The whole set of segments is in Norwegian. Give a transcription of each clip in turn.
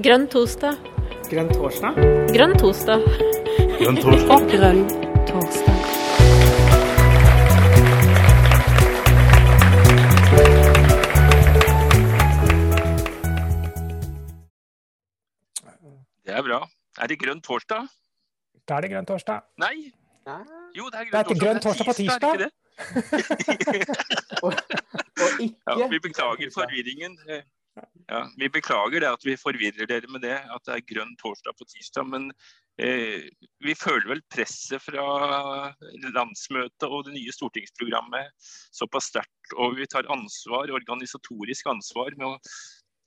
Grønn torsdag. Grønn torsdag? Grønn torsdag. Grønn torsdag. Grønn torsdag. Det er bra. Er det grønn torsdag? Da er det grønn torsdag. Nei. Ja. Jo, det er Det er grønn torsdag på? Og, og ikke Ja, vi beklager forvirringen. Ja, vi beklager det at vi forvirrer dere med det, at det er grønn torsdag på tirsdag. Men eh, vi føler vel presset fra landsmøtet og det nye stortingsprogrammet såpass sterkt. Og vi tar ansvar, organisatorisk ansvar med å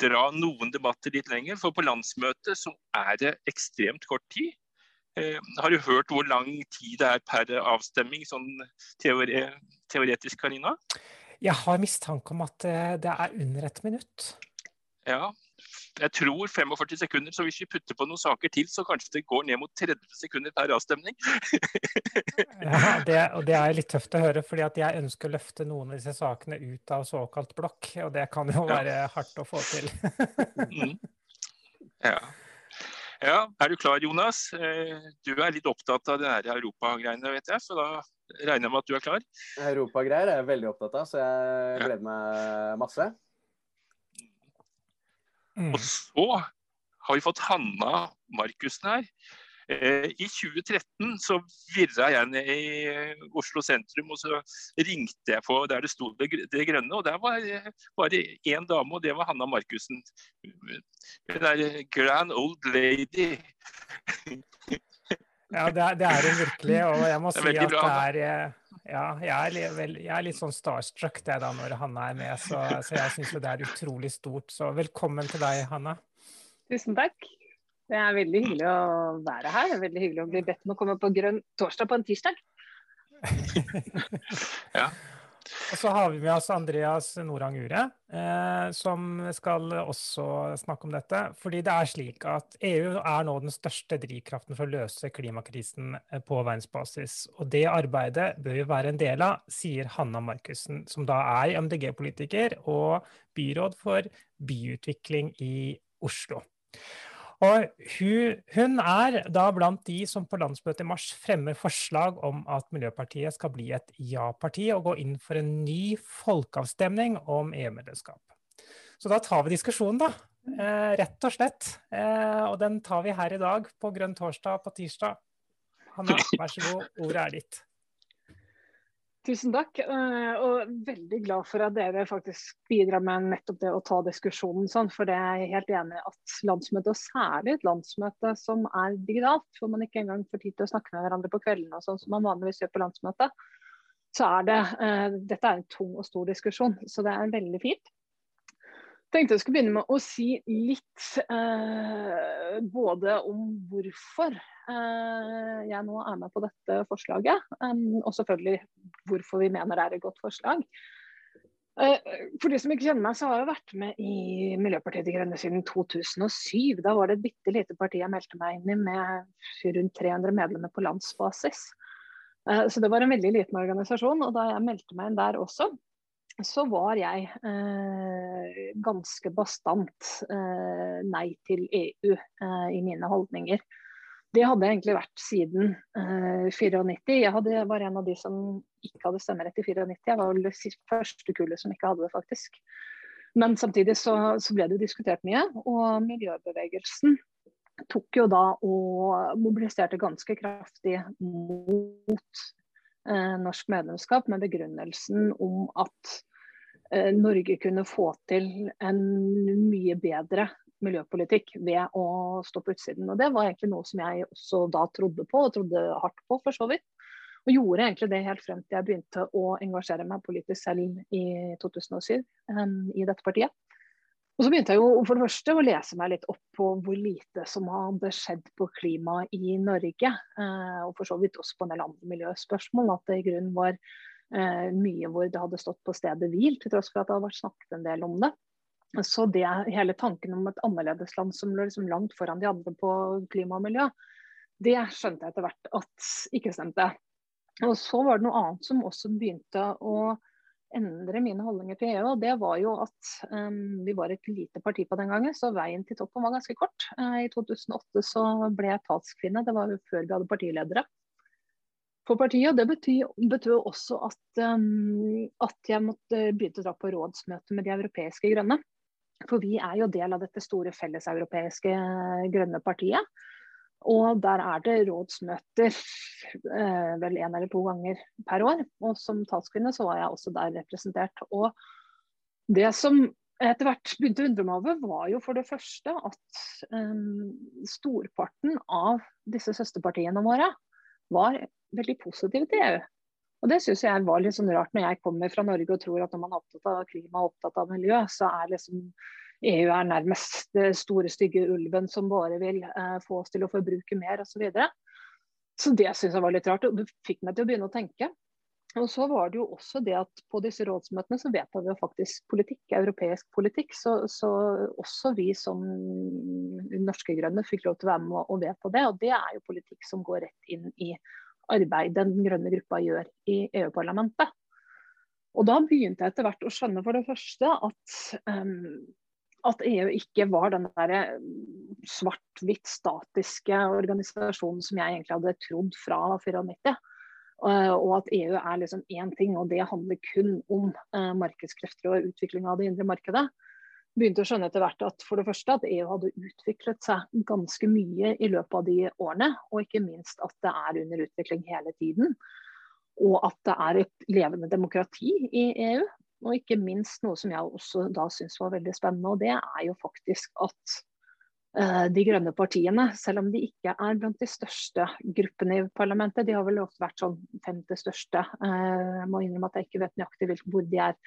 dra noen debatter litt lenger. For på landsmøtet så er det ekstremt kort tid. Eh, har du hørt hvor lang tid det er per avstemming, sånn teore teoretisk, Karina? Jeg har mistanke om at eh, det er under et minutt. Ja, jeg tror 45 sekunder, så hvis vi putter på noen saker til, så kanskje det går ned mot 30 sekunder per avstemning. Ja, det, og det er litt tøft å høre, fordi at jeg ønsker å løfte noen av disse sakene ut av såkalt blokk. Og det kan jo være hardt å få til. Mm. Ja. ja, er du klar Jonas? Eh, Du er litt opptatt av det her europagreiene, vet jeg, så da regner jeg med at du er klar. Europagreier er jeg veldig opptatt av, så jeg Ja. gleder meg masse. Mm. Og så har vi fått Hanna Markussen her. Eh, I 2013 så virra jeg ned i Oslo sentrum, og så ringte jeg på der det sto det, det grønne. Og der var det bare én dame, og det var Hanna Markussen. Der eh, grand old lady. Ja, det er, det er hun virkelig, og jeg må er si at det er ja, jeg er, vel, jeg er litt sånn starstruck det da når Hanna er med, så, så jeg syns jo det er utrolig stort. Så velkommen til deg, Hanna. Tusen takk. Det er veldig hyggelig å være her. Det er veldig hyggelig å bli bedt om å komme på grønn torsdag på en tirsdag. Og så har vi med oss Andreas Norang Ure, eh, som skal også snakke om dette. Fordi det er slik at EU er nå den største drivkraften for å løse klimakrisen eh, på verdensbasis. Og det arbeidet bør vi være en del av, sier Hanna Markussen, som da er MDG-politiker og byråd for byutvikling i Oslo. Og hun, hun er da blant de som på landsmøtet i mars fremmer forslag om at Miljøpartiet skal bli et ja-parti og gå inn for en ny folkeavstemning om EU-medlemskap. Så da tar vi diskusjonen, da. Eh, rett og slett. Eh, og den tar vi her i dag på Grønn torsdag på tirsdag. Hanna, vær så god, ordet er ditt. Tusen takk. eh, Og veldig glad for at dere faktisk bidrar med nettopp det å ta diskusjonen sånn. For det er jeg helt enig i at landsmøtet, og særlig et landsmøte som er digitalt, hvor man ikke engang får tid til å snakke med hverandre på kveldene og sånn som man vanligvis gjør på landsmøtet, så er det eh, Dette er en tung og stor diskusjon, så det er veldig fint. Tenkte jeg skulle begynne med å si litt eh, både om hvorfor eh, jeg nå er med på dette forslaget, um, og selvfølgelig hvorfor vi mener det er et godt forslag. Eh, for de som ikke kjenner meg, så har jeg vært med i Miljøpartiet De Grønne siden 2007. Da var det et bitte lite parti jeg meldte meg inn i med rundt 300 medlemmer på landsbasis. Eh, så det var en veldig liten organisasjon. Og da jeg meldte meg inn der også, så var jeg eh, ganske bastant eh, nei til EU eh, i mine holdninger. Det hadde egentlig vært siden eh, 94. Jeg hadde, var en av de som ikke hadde stemmerett i 94. Jeg var vel det første kullet som ikke hadde det, faktisk. Men samtidig så, så ble det diskutert mye, og miljøbevegelsen tok jo da og mobiliserte ganske kraftig mot eh, norsk medlemskap med begrunnelsen om at eh, Norge kunne få til en mye bedre miljøpolitikk ved å stå på utsiden. Og Det var egentlig noe som jeg også da trodde på, og trodde hardt på for så vidt. Og gjorde egentlig det helt frem til jeg begynte å engasjere meg politisk selv i 2007 um, i dette partiet. Og så begynte jeg jo for det første å lese meg litt opp på hvor lite som hadde skjedd på klima i Norge. Eh, og for så vidt også på en del andre miljøspørsmål. At det i grunnen var eh, mye hvor det hadde stått på stedet hvil, til tross for at det hadde vært snakket en del om det. Så det, hele tanken om et annerledesland som lå liksom langt foran de andre på klima og miljø, det skjønte jeg etter hvert at ikke stemte. Og så var det noe annet som også begynte å endre mine holdninger til EU. og Det var jo at um, vi var et lite parti på den gangen, så veien til toppen var ganske kort. Uh, I 2008 så ble jeg talskvinne, det var jo før vi hadde partiledere for partiet. og Det betød også at, um, at, jeg måtte begynne å dra på rådsmøte med de europeiske grønne. For vi er jo del av dette store felleseuropeiske grønne partiet. Og der er det rådsmøter eh, vel én eller to ganger per år. Og som talskvinne så var jeg også der representert. Og det som etter hvert begynte å undre meg over, var jo for det første at eh, storparten av disse søsterpartiene våre var veldig positive til EU. Og Det syns jeg var litt sånn rart når jeg kommer fra Norge og tror at når man er opptatt av klima og opptatt av miljø, så er liksom EU er nærmest det store, stygge ulven som bare vil eh, få oss til å forbruke mer osv. Så, videre. så det syns jeg var litt rart. og Det fikk meg til å begynne å tenke. Og så var det jo også det at På disse rådsmøtene så vedtar vi jo faktisk politikk, europeisk politikk. Så, så, også vi som norske grønne fikk lov til å være med og vedta det. Og det er jo politikk som går rett inn i arbeidet den grønne gruppa gjør i EU-parlamentet. Og da begynte jeg etter hvert å skjønne for det første at um, at EU ikke var den der mm, svart-hvitt statiske organisasjonen som jeg egentlig hadde trodd fra 94. Eh, og at EU er liksom én ting, og det handler kun om eh, markedskrefter og utvikling av det indre markedet. Begynte å skjønne etter hvert at for det første at EU hadde utviklet seg ganske mye i løpet av de årene. Og ikke minst at det er under utvikling hele tiden. Og at det er et levende demokrati i EU. Og ikke minst noe som jeg også da syns var veldig spennende, og det er jo faktisk at uh, de grønne partiene, selv om de ikke er blant de største gruppene i parlamentet, de har vel ofte vært sånn femte største, uh, jeg må innrømme at jeg ikke vet nøyaktig hvor de er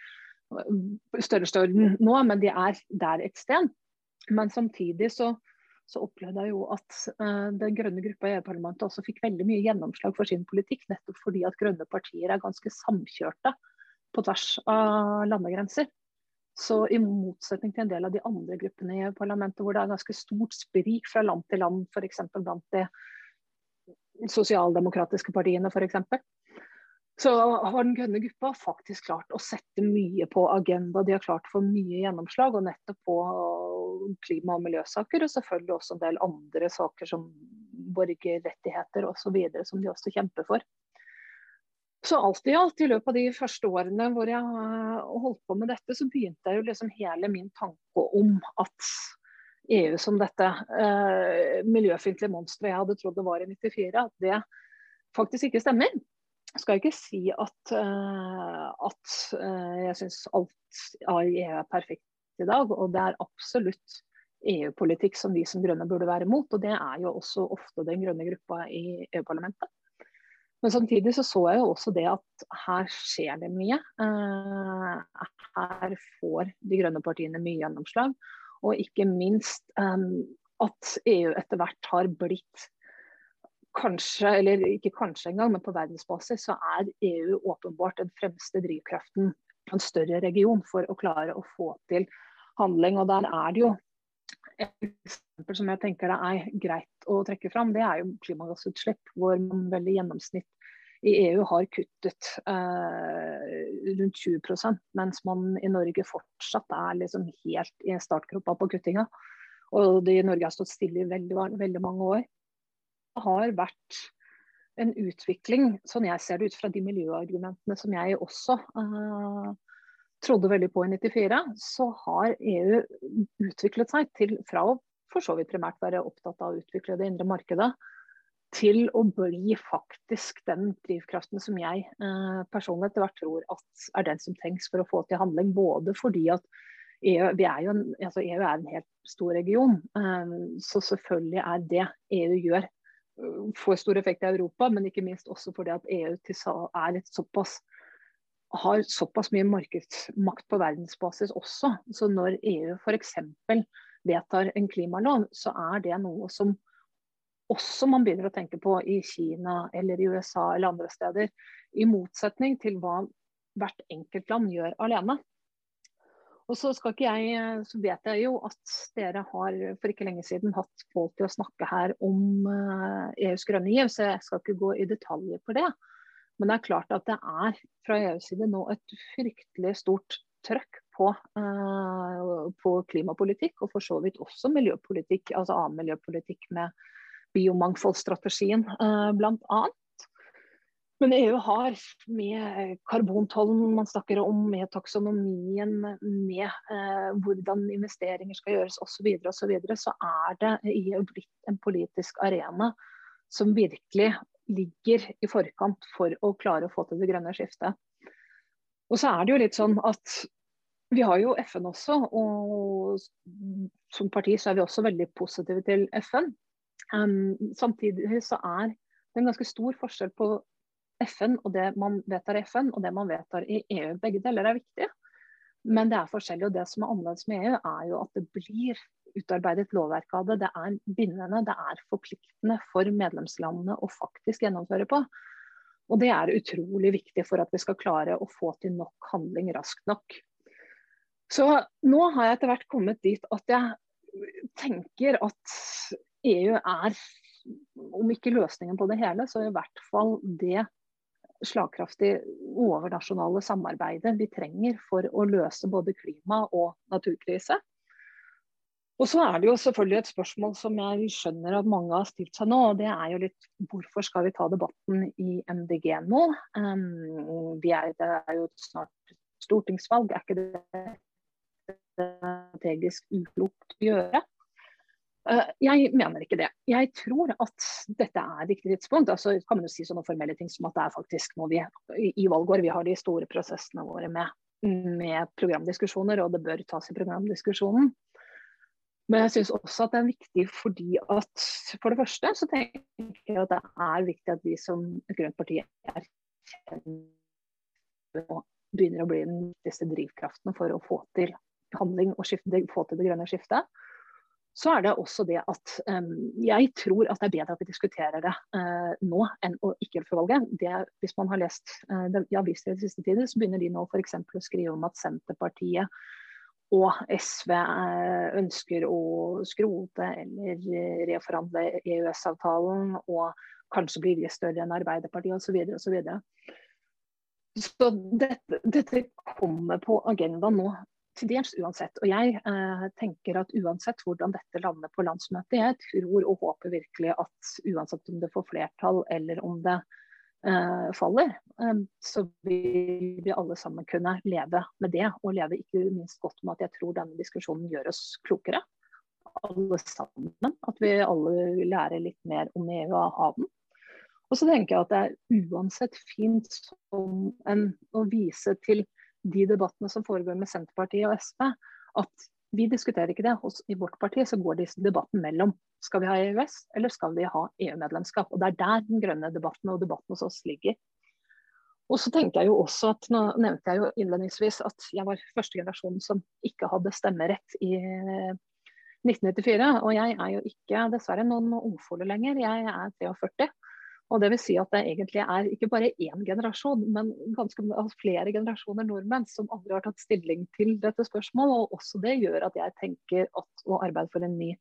i størrelse orden nå, men de er der et sted. Men samtidig så, så opplevde jeg jo at den grønne gruppa i EU-parlamentet også fikk veldig mye gjennomslag for sin politikk, nettopp fordi at grønne partier er ganske samkjørte på tvers av landegrenser. Så i motsetning til en del av de andre gruppene i parlamentet, hvor det er ganske stort sprik fra land til land, f.eks. blant de sosialdemokratiske partiene, f.eks. Så har Den grønne gruppa faktisk klart å sette mye på agenda. De har klart å få mye gjennomslag, og nettopp på klima- og miljøsaker. Og selvfølgelig også en del andre saker som borgerrettigheter osv. som de også kjemper for. Så alt i alt, i løpet av de første årene hvor jeg eh, holdt på med dette, så begynte jeg jo liksom hele min tanke om at EU som dette eh, miljøfiendtlige monsteret jeg hadde trodd det var i 94, at det faktisk ikke stemmer. Jeg skal ikke si at, uh, at uh, jeg syns alt av EU er perfekt i dag. Og det er absolutt EU-politikk som vi som grønne burde være imot. Og det er jo også ofte den grønne gruppa i EU-parlamentet. Men samtidig så, så jeg jo også det at her skjer det mye. Uh, her får de grønne partiene mye gjennomslag. Og ikke minst um, at EU etter hvert har blitt kanskje, eller ikke kanskje engang, men på verdensbasis så er EU åpenbart den fremste drivkraften en større region for å klare å få til handling. Og der er det jo et eksempel som jeg tenker det er greit å trekke fram, det er jo klimagassutslipp, hvor man veldig gjennomsnitt i EU har kuttet eh, rundt 20% mens man i Norge fortsatt er liksom helt i startgropa på kuttinga. Og det i Norge har stått stille i veldig, veldig mange år. Det har vært en utvikling, sånn jeg ser det ut fra de miljøargumentene som jeg også eh, trodde veldig på i 94, så har EU utviklet seg til fra å for så vidt primært være opptatt av å utvikle det indre markedet, til å bli faktisk den drivkraften som jeg eh, personlig etter hvert tror at er den som trengs for å få til handling. Både fordi at EU, er, en, altså EU er en helt stor region, eh, så selvfølgelig er det EU gjør eh, får stor effekt i Europa, men ikke minst også fordi at EU såpass har såpass mye markedsmakt på verdensbasis også. Så når EU f.eks. vedtar en klimalov, så er det noe som også man begynner å tenke på i Kina eller i USA eller andre steder. I motsetning til hva hvert enkeltland gjør alene. Og så, jeg, så, vet jeg jo at dere har for ikke lenge siden hatt folk til å snakke her om EUs eh, e grønne giv, så jeg skal ikke gå i detaljer på det. Men det er klart at det er fra EUs side nå et fryktelig stort trøkk på, uh, på, klimapolitikk, og for så vidt også miljøpolitikk, altså annen miljøpolitikk med biomangfoldsstrategien uh, bl.a. Men EU har med karbontollen man snakker om, med taksonomien, med eh, hvordan investeringer skal gjøres osv., så, og så, videre, så er det EU blitt en politisk arena som virkelig ligger i forkant for å klare å få til det grønne skiftet. Og så er det jo litt sånn at vi har jo FN også, og som parti så er vi også veldig positive til FN. Um, samtidig så er det en ganske stor forskjell på FN og det man vedtar i FN og det man vedtar i EU. Begge deler er viktige. Men det er forskjellig. og Det som er annerledes med EU, er jo at det blir utarbeidet lovverk av det. Det er bindende, det er forpliktende for medlemslandene å faktisk gjennomføre på. Og det er utrolig viktig for at vi skal klare å få til nok handling raskt nok. Så nå har jeg etter hvert kommet dit at jeg tenker at EU er, om ikke løsningen på det hele, så i hvert fall det slagkraftige overnasjonale samarbeidet vi trenger for å løse både klima- og naturkrise. Og så er det jo selvfølgelig et spørsmål som jeg skjønner at mange har stilt seg nå. og det er jo litt Hvorfor skal vi ta debatten i MDG nå? Um, er, det er jo snart stortingsvalg. Er ikke det strategisk uklokt å gjøre? Eh, jeg mener ikke det. Jeg tror at dette er riktig tidspunkt. Altså, kan man jo si sånne formelle ting som at det er faktisk nå vi i valgår vi har de store prosessene våre med, med programdiskusjoner, og det bør tas i programdiskusjonen. Men jeg syns også at det er viktig fordi at for det første så tenker jeg at det er viktig at vi som grønt parti erkjenner og begynner å bli den viktigste drivkraften for å få til handling og skifte, få til det grønne skiftet så er det også det at um, jeg tror at det er bedre at vi diskuterer det uh, nå enn å ikke før valget. Det, hvis man har lest uh, det, i aviser i det siste tider, så begynner de nå f.eks. å skrive om at Senterpartiet og SV uh, ønsker å skrote eller reforhandle EØS-avtalen og kanskje blir de større enn Arbeiderpartiet osv. osv. Så, videre, og så, så dette, dette kommer på agendaen nå til dels uansett. Og jeg eh, tenker at uansett hvordan dette lander på landsmøtet, jeg tror og håper virkelig at uansett om det får flertall eller om det eh, faller, eh, så vil vi alle sammen kunne leve med det. Og leve ikke minst godt med at jeg tror denne diskusjonen gjør oss klokere. Alle sammen. At vi alle lærer litt mer om EU og ha den. Og så tenker jeg at det er uansett fint en, å vise til de debattene som foregår med Senterpartiet og SV, at vi diskuterer ikke det. Hos, I vårt parti så går disse debatten mellom skal vi ha EØS eller skal vi ha EU-medlemskap. Og Det er der den grønne debatten og debatten hos oss ligger. Og så tenkte jeg jo også at, Nå nevnte jeg jo innledningsvis at jeg var første generasjon som ikke hadde stemmerett i 1994. Og jeg er jo ikke dessverre noen ungfole lenger, jeg er 43. Og det vil si at det egentlig er ikke bare én generasjon, men ganske altså flere generasjoner nordmenn som aldri har tatt stilling til dette spørsmålet. Og også det gjør at jeg tenker at å arbeide for en ny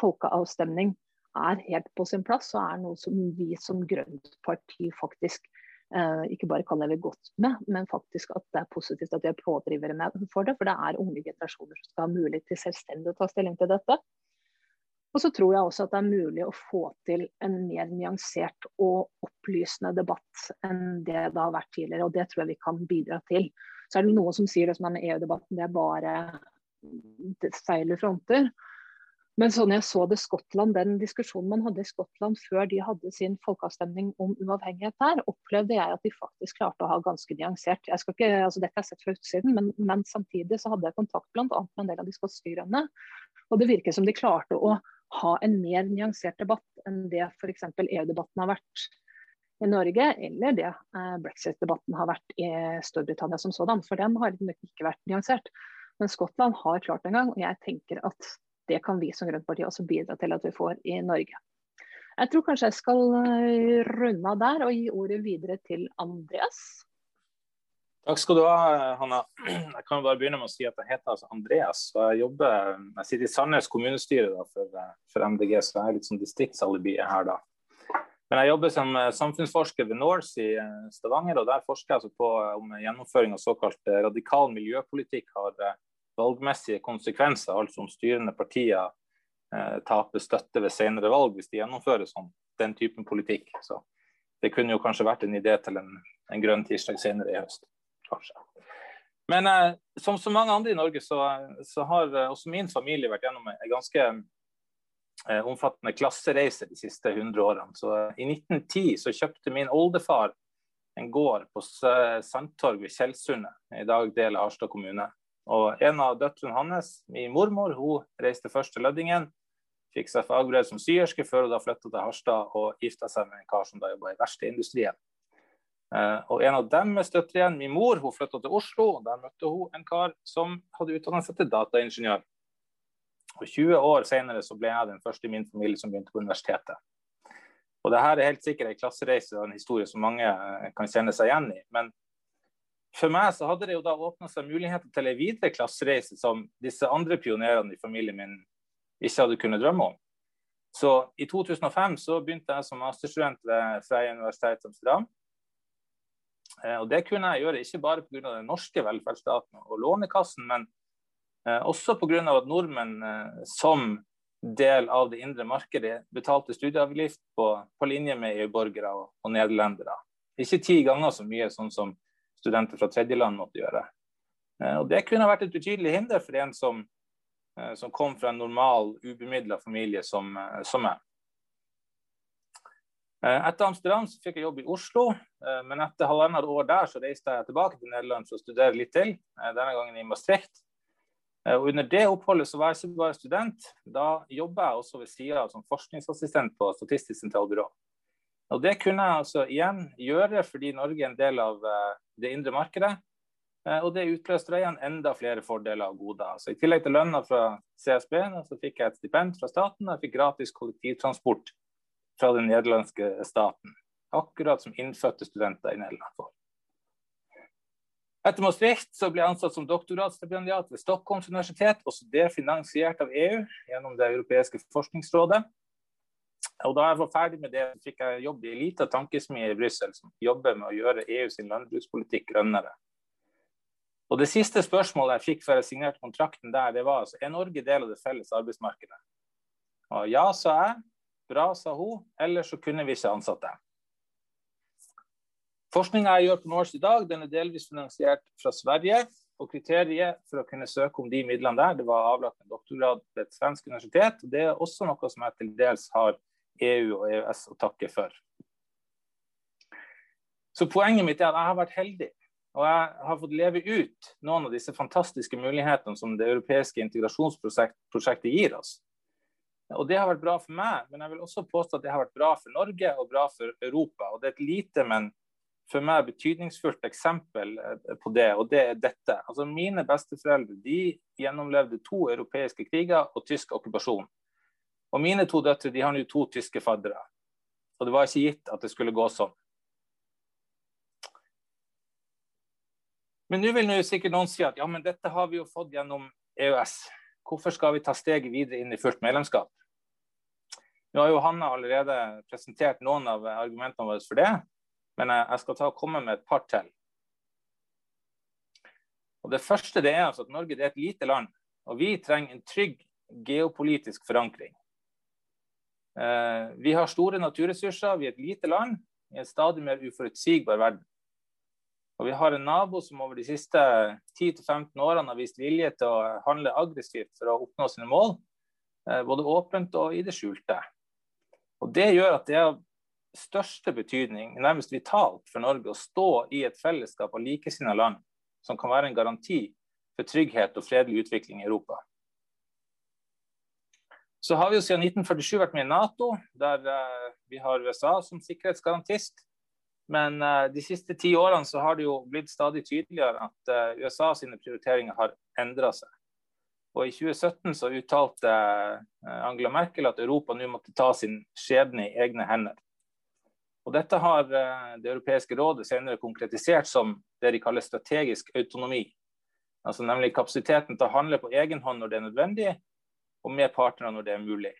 folkeavstemning er helt på sin plass, og er noe som vi som grønt parti faktisk eh, ikke bare kan leve godt med, men faktisk at det er positivt at vi er pådrivere med for det. For det er unge generasjoner som skal ha mulighet til selvstendig å ta stilling til dette. Og så tror jeg også at det er mulig å få til en mer nyansert og opplysende debatt enn det det har vært tidligere. Og det tror jeg vi kan bidra til. Så er det noen som sier det som er med EU-debatten, det er bare feile fronter. Men sånn jeg så det Skottland, den diskusjonen man hadde i Skottland før de hadde sin folkeavstemning om uavhengighet der, opplevde jeg at de faktisk klarte å ha ganske nyansert. Jeg skal ikke, altså Dette har jeg sett fra utsiden, men, men, samtidig så hadde jeg kontakt bl.a. med en del av de skotske grønne. Og det virker som de klarte å ha en mer nyansert debatt enn det f.eks. EU-debatten har vært i Norge, eller det eh, brexit-debatten har vært i Storbritannia som sådan. For den har ikke vært nyansert. Men Skottland har klart en gang, og jeg tenker at det kan vi som Grønt parti også bidra til at vi får i Norge. Jeg tror kanskje jeg skal eh, runde av der og gi ordet videre til Andreas. Takk skal du ha, Hanna. Jeg kan bare begynne med å si at jeg heter altså Andreas. og Jeg jobber, jeg sitter i Sandnes kommunestyre da, for, for, MDG, så jeg er litt sånn distriktsalibiet her. da. Men jeg jobber som samfunnsforsker ved Norse i Stavanger, og der forsker jeg altså på om gjennomføring av såkalt radikal miljøpolitikk har valgmessige konsekvenser, altså om styrende partier eh, taper støtte ved senere valg hvis de gjennomfører sånn, den typen politikk. Så det kunne jo kanskje vært en idé til en, en grønn tirsdag senere i høst. Kanskje. Men eh, som så mange andre i Norge, så, så har eh, også min familie vært gjennom en ganske eh, omfattende klassereise de siste 100 årene. Så eh, I 1910 så kjøpte min oldefar en gård på Sandtorg ved Tjeldsundet, i dag del av Harstad kommune. Og en av døtrene hans, min mormor, hun reiste først til Lødingen. Fikk seg fagbrev som syerske før hun da flytta til Harstad og gifta seg med en kar som da jobba i verkstedindustrien. Uh, og en av deres døtre igjen, min mor, hun flytta til Oslo. og Der møtte hun en kar som hadde utdanna seg til dataingeniør. Og 20 år senere så ble jeg den første i min familie som begynte på universitetet. Og det her er helt sikkert en klassereise og en historie som mange eh, kan kjenne seg igjen i. Men for meg så hadde det jo da åpna seg muligheter til en videre klassereise som disse andre pionerene i familien min ikke hadde kunnet drømme om. Så i 2005 så begynte jeg som masterstudent ved Freie universitet Amsterdam. Eh, og det kunne jeg gjøre ikke bare pga. den norske velferdsstaten og Lånekassen, men eh, også pga. at nordmenn eh, som del av det indre markedet betalte studieavgift på, på linje med EU-borgere og, og, nederlendere. Ikke ti ganger så mye sånn som studenter fra tredjeland måtte gjøre. Og Det kunne vært et betydelig hinder for en som, som kom fra en normal, ubemidla familie som, som meg. Etter Amsterdam så fikk jeg jobb i Oslo, men etter halvannet år der så reiste jeg tilbake til Nederland for å studere litt til, denne gangen i Maastricht. Og under det oppholdet så var jeg ikke bare student, da jobba jeg også ved sida som forskningsassistent på Statistisk sentralbyrå. Og Det kunne jeg altså igjen gjøre fordi Norge er en del av det indre markedet. Og det utløste igjen enda flere fordeler og goder. Så I tillegg til lønna fra CSB så fikk jeg et stipend fra staten og jeg fikk gratis kollektivtransport fra den nederlandske staten. Akkurat som innfødte studenter i Nederland får. Etter Maastricht så ble jeg ansatt som doktorgradsstipendiat ved Stockholms universitet, også det finansiert av EU gjennom Det europeiske forskningsrådet. Og da jeg var ferdig med det, fikk jeg jobb i Elita tankesmie i Brussel som jobber med å gjøre EU sin landbrukspolitikk grønnere. Og Det siste spørsmålet jeg fikk før jeg signerte kontrakten der, det var altså, er Norge del av det felles arbeidsmarkedet. Og ja, sa jeg. Bra, sa hun. Ellers så kunne vi ikke ansatt deg. Forskninga jeg gjør på Norse i dag, den er delvis finansiert fra Sverige. Og kriteriet for å kunne søke om de midlene der, det var avlagt en doktorgrad ved et svensk universitet. og Det er også noe som jeg til dels har EU og EØS å takke for. Så poenget mitt er at jeg har vært heldig. Og jeg har fått leve ut noen av disse fantastiske mulighetene som det europeiske integrasjonsprosjektet gir oss. Og Det har vært bra for meg, men jeg vil også påstå at det har vært bra for Norge og bra for Europa. Og Det er et lite, men for meg betydningsfullt eksempel eh, på det, og det er dette. Altså Mine besteforeldre de gjennomlevde to europeiske kriger og tysk okkupasjon. Og mine to døtre de har nå to tyske faddere. Og det var ikke gitt at det skulle gå sånn. Men nå vil sikkert noen si at ja, men dette har vi jo fått gjennom EØS. Hvorfor skal vi ta steget videre inn i fullt medlemskap? Nå har jo Hanna allerede presentert noen av argumentene våre for det, men jeg skal ta og komme med et par til. Og Det første det er altså at Norge er et lite land, og vi trenger en trygg geopolitisk forankring. Eh, vi har store naturressurser, vi er et lite land i en stadig mer uforutsigbar verden. Og vi har en nabo som over de siste 10-15 årene har vist vilje til å handle aggressivt for å oppnå sine mål, eh, både åpent og i det skjulte. Og Det gjør at det er av største betydning, nærmest vitalt for Norge, å stå i et fellesskap av likesinnede land som kan være en garanti for trygghet og fredelig utvikling i Europa. Så har vi jo siden 1947 vært med i Nato, der uh, vi har USA som sikkerhetsgarantist. Men uh, de siste ti årene så har det jo blitt stadig tydeligere at uh, USA sine prioriteringer har endra seg. Og I 2017 så uttalte Angela Merkel at Europa nå måtte ta sin skjebne i egne hender. Og Dette har Det europeiske rådet senere konkretisert som det de kaller strategisk autonomi. Altså Nemlig kapasiteten til å handle på egen hånd når det er nødvendig, og med partnere når det er mulig.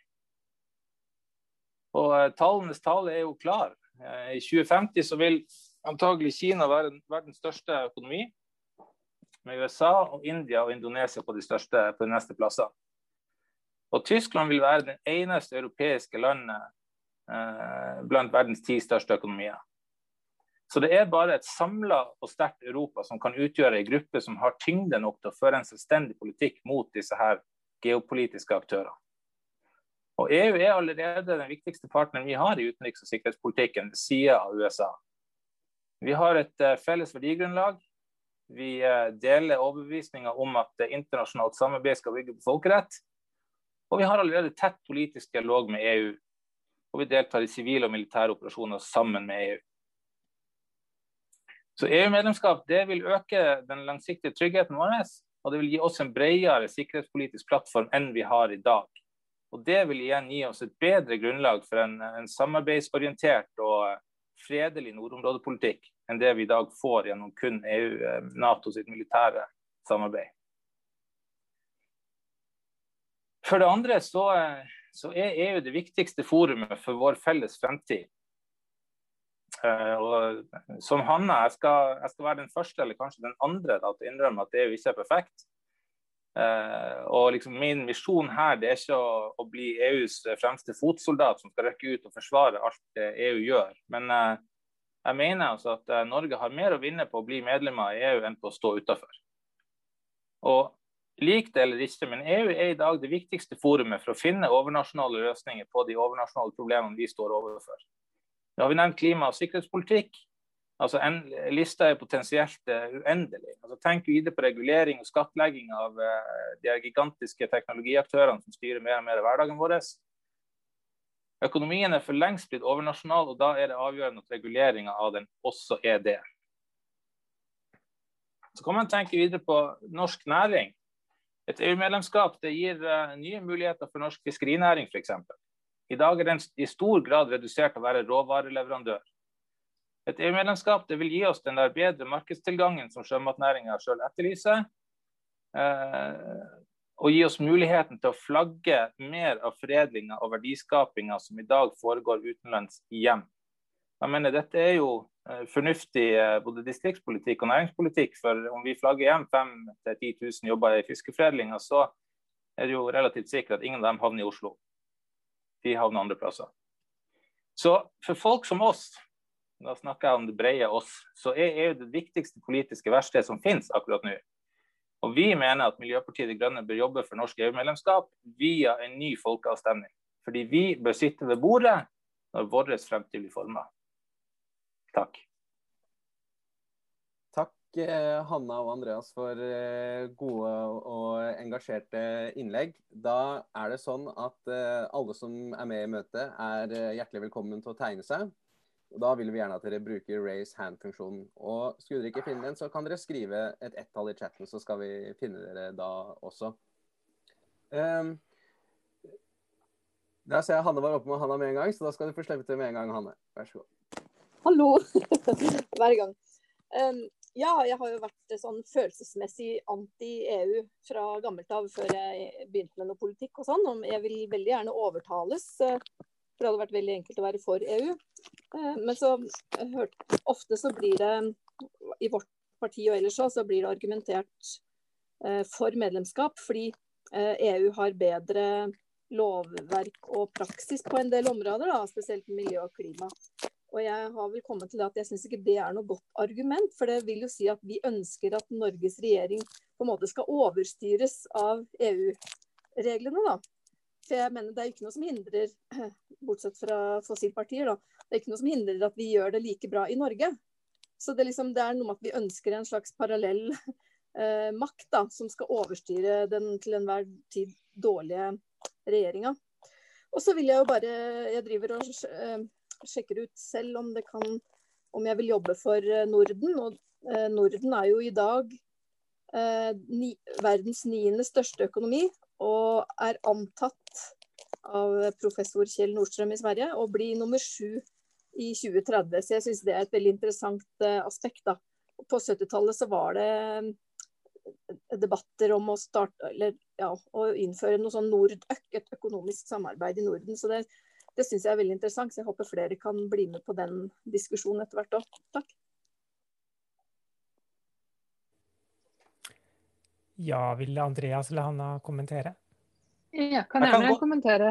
Og tallenes tale er jo klar. Uh, I 2050 så vil antagelig Kina være verdens største økonomi, med USA og India og Indonesia på de, største, på de neste plassene. Og Tyskland vil være det eneste europeiske landet eh, blant verdens ti største økonomier. Så det er bare et samla og sterkt Europa som kan utgjøre en gruppe som har tyngde nok til å føre en selvstendig politikk mot disse her geopolitiske aktørene. Og EU er allerede den viktigste partneren vi har i utenriks- og sikkerhetspolitikken ved sida av USA. Vi har et uh, felles verdigrunnlag. Vi uh, deler overbevisninga om at uh, internasjonalt samarbeid skal bygge på folkerett. Og vi har allerede tett politisk dialog med EU. Og vi deltar i sivile og militære operasjoner sammen med EU. Så EU-medlemskap vil øke den langsiktige tryggheten vår, og det vil gi oss en bredere sikkerhetspolitisk plattform enn vi har i dag. Og Det vil igjen gi oss et bedre grunnlag for en, en samarbeidsorientert og fredelig nordområdepolitikk enn det vi i dag får gjennom kun EU, eh, NATO sitt militære samarbeid. For det andre så, så er EU det viktigste forumet for vår felles fremtid. Og som Hanna, jeg skal, jeg skal, være den første eller kanskje den andre da, til å innrømme at EU ikke er perfekt. Uh, og liksom Min misjon her det er ikke å, å, bli EUs fremste fotsoldat som skal rekke ut og forsvare alt det EU gjør. Men uh, jeg mener altså at Norge har mer å vinne på å bli medlemmer i EU enn på å stå utafor. Lik det eller ikke, men EU er i dag det viktigste forumet for å finne overnasjonale løsninger på de overnasjonale problemene vi står overfor. Nå har vi nevnt klima- og sikkerhetspolitikk. Altså en, Lista er potensielt uh, uendelig. Altså Tenk videre på regulering og skattlegging av uh, de gigantiske teknologiaktørene som styrer mer og mer av hverdagen vår. Økonomien er for lengst blitt overnasjonal, og da er det avgjørende at reguleringa av den også er det. Så kan man tenke videre på norsk næring. Et EU-medlemskap gir uh, nye muligheter for norsk fiskerinæring, f.eks. I dag er den i stor grad redusert til å være råvareleverandør. Et EU-medlemskap vil gi oss den der bedre markedstilgangen som sjømatnæringa sjøl etterlyser. Eh, og gi oss muligheten til å flagge mer av foredlinga og verdiskapinga som i dag foregår utenlands hjem. Jeg mener Dette er jo eh, fornuftig eh, både distriktspolitikk og næringspolitikk. For om vi flagger hjem 5 000-10 000 jobber i fiskeforedlinga, så er det jo relativt sikkert at ingen av dem havner i Oslo de havner andre plasser. Så for folk som oss, da snakker jeg om det brede oss, så er EU det viktigste politiske verkstedet som finnes akkurat nå. Og vi mener at Miljøpartiet De Grønne bør jobbe for norsk EU-medlemskap via en ny folkeavstemning. Fordi vi bør sitte ved bordet når vår fremtid blir forma. Takk. Takk Hanna og Andreas for eh, gode og engasjerte innlegg. Da er det sånn at eh, alle som er med i møtet, er hjertelig velkommen til å tegne seg. Og Da vil vi gjerne at dere bruker raise hand-funksjonen. Og Skulle dere ikke finne den, så kan dere skrive et ett-tall i chatten, så skal vi finne dere da også. Um, der ser jeg Hanne var oppe med Hanna med en gang, så da skal du få slippe til med en gang, Hanne. Vær så god. Hallo. Hver gang. Um, ja, jeg har jo vært sånn følelsesmessig anti-EU fra gammelt av, før jeg begynte med noe politikk og sånn. Jeg vil veldig gjerne overtales, eh, for det hadde vært veldig enkelt å være for EU. Eh, men så hørt, ofte så blir det, i vårt parti og ellers så blir det argumentert eh, for medlemskap, fordi EU e har bedre lovverk og praksis på en del områder, da, spesielt miljø og klima. Og jeg har vel kommet til at jeg syns ikke det er noe godt argument. For det vil jo si at vi ønsker at Norges regjering på en måte skal overstyres av EU-reglene, da. For jeg mener det er ikke noe som hindrer, bortsett fra fossilpartier, da, det er ikke noe som hindrer at vi gjør det like bra i Norge. Så det, liksom, det er noe med at vi ønsker en slags parallell eh, makt da, som skal overstyre den til enhver tid dårlige regjeringa. Og så vil jeg jo bare Jeg driver og eh, sjekker ut selv om, kan, om jeg vil jobbe for eh, Norden. Og eh, Norden er jo i dag eh, ni, verdens niende største økonomi, og er antatt av professor Kjell Nordstrøm i Sverige å bli nummer sju i 2030. Så jeg syns det er et veldig interessant aspekt. da. På 70-tallet så var det debatter om å starte, eller, ja, å innføre noe sånn Nordøk, et økonomisk samarbeid i Norden. Så det det syns jeg er veldig interessant. Så jeg håper flere kan bli med på den diskusjonen etter hvert òg. Takk. Ja, vil Andreas eller Hanna kommentere? Ja, kan jeg gjerne kommentere.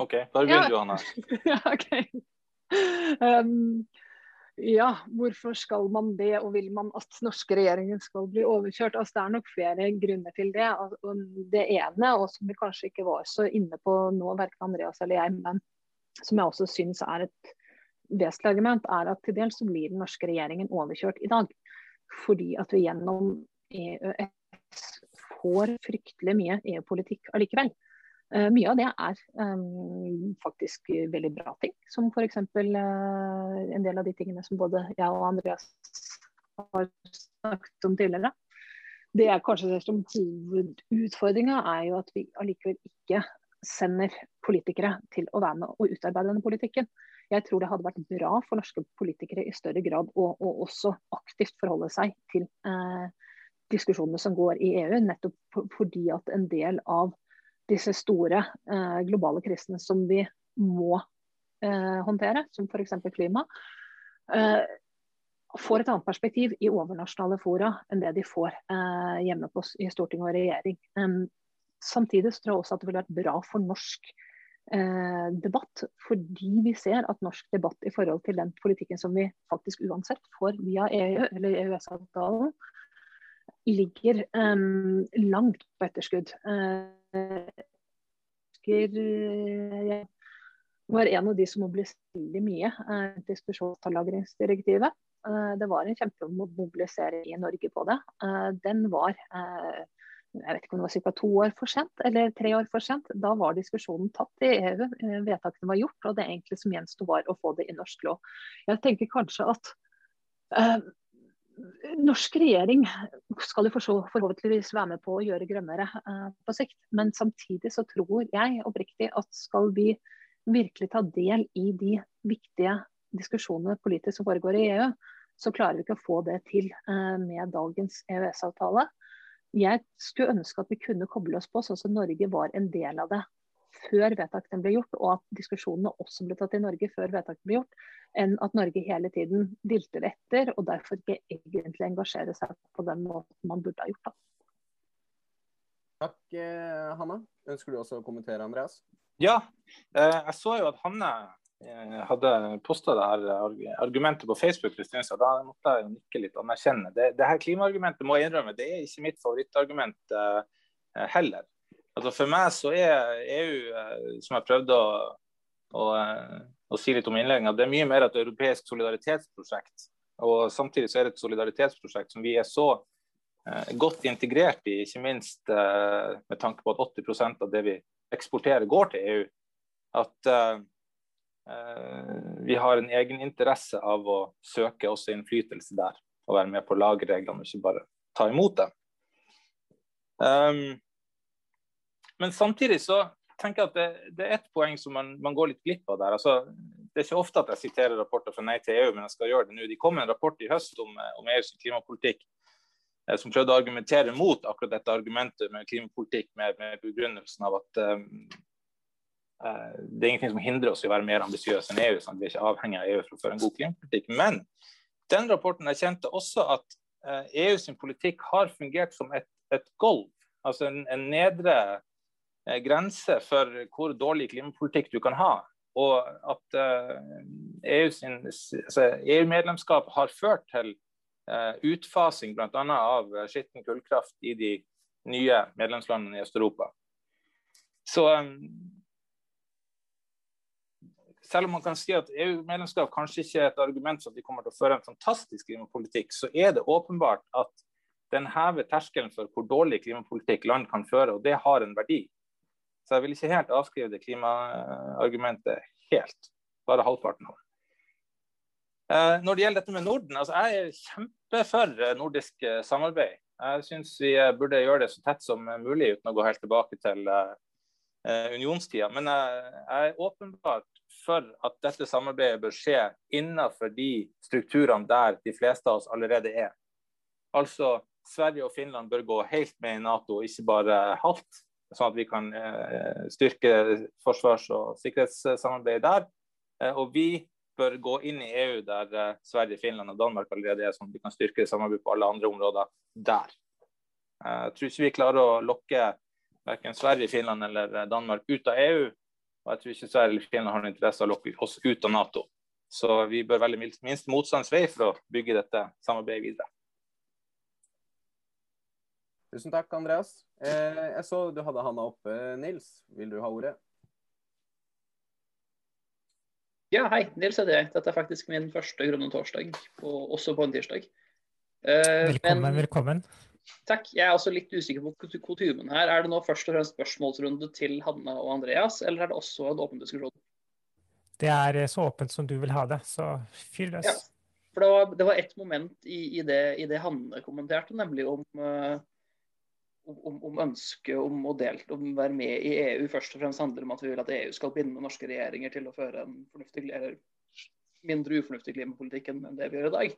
OK, da begynner du, Hanna. ja, ok. Um, ja, hvorfor skal man det, og vil man at norske regjeringen skal bli overkjørt? Altså, det er nok flere grunner til det. Og det ene, og som vi kanskje ikke var så inne på nå, verken Andreas eller jeg, men som jeg også syns er et vesentlig argument, er at til dels så blir den norske regjeringen overkjørt i dag. Fordi at vi gjennom EØS får fryktelig mye EU-politikk allikevel. Uh, mye av det er um, faktisk veldig bra ting, som f.eks. Uh, eh, en del av de tingene som både jeg og Andreas har snakket om tidligere. Det jeg kanskje ser som hovedutfordringa, er jo at vi allikevel ikke sender politikere til å være med og utarbeide denne politikken. Jeg tror det hadde vært bra for norske politikere i større grad å, å også aktivt forholde seg til uh, diskusjonene som går i EU, nettopp fordi at en del av disse store eh, globale krisene som vi må eh, håndtere, som f.eks. klima, eh, får et annet perspektiv i overnasjonale fora enn det de får eh, hjemme på, i storting og regjering. Um, samtidig tror jeg også at det ville vært bra for norsk eh, debatt, fordi vi ser at norsk debatt i forhold til den politikken som vi faktisk uansett får via EU eller EØS-avtalen, ligger um, langt på etterskudd. Uh, jeg var en av de som mobiliserte mye uh, diskusjonslagringsdirektivet. Uh, det var en kjempemobilisering i Norge på det. Uh, den var jeg vet ikke om det var ca. to år for sent eller tre år for sent. Da var diskusjonen tatt i EU. Vedtakene var gjort, og det egentlig som gjensto var å få det i norsk lov. Jeg tenker kanskje at norsk regjering skal jo forhåpentligvis være med på å gjøre grønnere eh, på sikt. Men samtidig så tror jeg oppriktig at skal vi virkelig ta del i de viktige diskusjonene politisk som foregår i EU, så klarer vi ikke å få det til eh, med dagens EØS-avtale. Jeg skulle ønske at vi kunne koble oss på sånn som Norge var en del av det før vedtakene ble gjort, og at diskusjonene også ble tatt i Norge før vedtakene ble gjort, enn at Norge hele tiden dilter etter og derfor ikke egentlig engasjerer seg på den måten man burde ha gjort. Da. Takk, eh, Hanna. Ønsker du også å kommentere, Andreas? Ja, eh, jeg så jo at Hanne eh, hadde posta argumentet på Facebook. Da måtte jeg nikke litt anerkjenne. Det, det her klimaargumentet må jeg innrømme, det er ikke mitt favorittargument heller. Altså For meg så er EU, eh, som jeg prøvde å, å, eh, å si litt om innledninga, det er mye mer et europeisk solidaritetsprosjekt. Og samtidig så er det et solidaritetsprosjekt som vi er så eh, godt integrert i, ikke minst eh, med tanke på at 80% av det vi eksporterer, går til EU. At eh, eh, vi har en egen interesse av å søke også innflytelse der. Og være med på å lage reglene, ikke bare ta imot dem. Um, men samtidig så tenker jeg at det, det er ett poeng som man, man, går litt glipp av der. Altså, det er ikke ofte at jeg siterer rapporter fra Nei til EU, men jeg skal gjøre det nå. De kom med en rapport i høst om, om EUs klimapolitikk eh, som prøvde å argumentere mot akkurat dette argumentet med klimapolitikk med, med begrunnelsen av at um, uh, det er ingenting som hindrer oss i å være mer ambisiøse enn EU. Sant? Vi er ikke avhengig av EU for å føre en god klimapolitikk. Men den rapporten erkjente også at uh, EU sin politikk har fungert som et, et golv, altså en, en nedre Eh, grense for hvor dårlig klimapolitikk du kan ha. Og at EU-medlemskap eh, e altså EU har ført til uh, utfasing bl.a. av skitten kullkraft i de nye medlemslandene i Øst-Europa. Så selv om man kan si at EU-medlemskap kanskje ikke er et argument for at de kommer til å føre en fantastisk klimapolitikk, så er det åpenbart at den hever terskelen for hvor dårlig klimapolitikk land kan føre, og det har en verdi. Så jeg vil ikke helt avskrive det klimaargumentet helt. Bare halvparten av det. Eh, når det gjelder dette med Norden, altså jeg er kjempefor nordisk eh, samarbeid. Jeg syns vi eh, burde gjøre det så tett som mulig uten å gå helt tilbake til unionstida. Men jeg er åpenbart for at dette samarbeidet bør skje innenfor de strukturene der de fleste av oss allerede er. Altså Sverige og Finland bør gå helt med i Nato, ikke bare halvt. Sånn at vi kan eh, styrke forsvars- og sikkerhetssamarbeidet der. Eh, og vi bør gå inn i EU der eh, Sverige, Finland og Danmark allerede er, sånn at vi kan styrke samarbeidet på alle andre områder der. Jeg tror ikke vi klarer å lokke verken Sverige, Finland eller Danmark ut av EU. Og jeg tror ikke Sverige eller Finland har interesse av å lokke oss ut av Nato. Så vi bør velge minst motstands vei for å bygge dette samarbeidet videre. Tusen takk, Andreas. Eh, jeg så du hadde handa oppe, Nils. Vil du ha ordet? Ja, hei. Nils heter jeg. Dette er faktisk min første Grønne torsdag, og også på en tirsdag. Eh, velkommen, men, velkommen. Takk. Jeg er også litt usikker på kutymen her. Er det nå først og fremst spørsmålsrunde til Hanne og Andreas, eller er det også en åpen diskusjon? Det er så åpent som du vil ha det, så fyr løs. Ja. For det var, det var ett moment i, i, det, i, det, Hanne kommenterte, nemlig om uh, om, om ønsket om å, delte, om være med i EU først og fremst handler om at vi vil at EU skal binde norske regjeringer til å føre en fornuftig, eller mindre ufornuftig klimapolitikk enn det vi gjør i dag.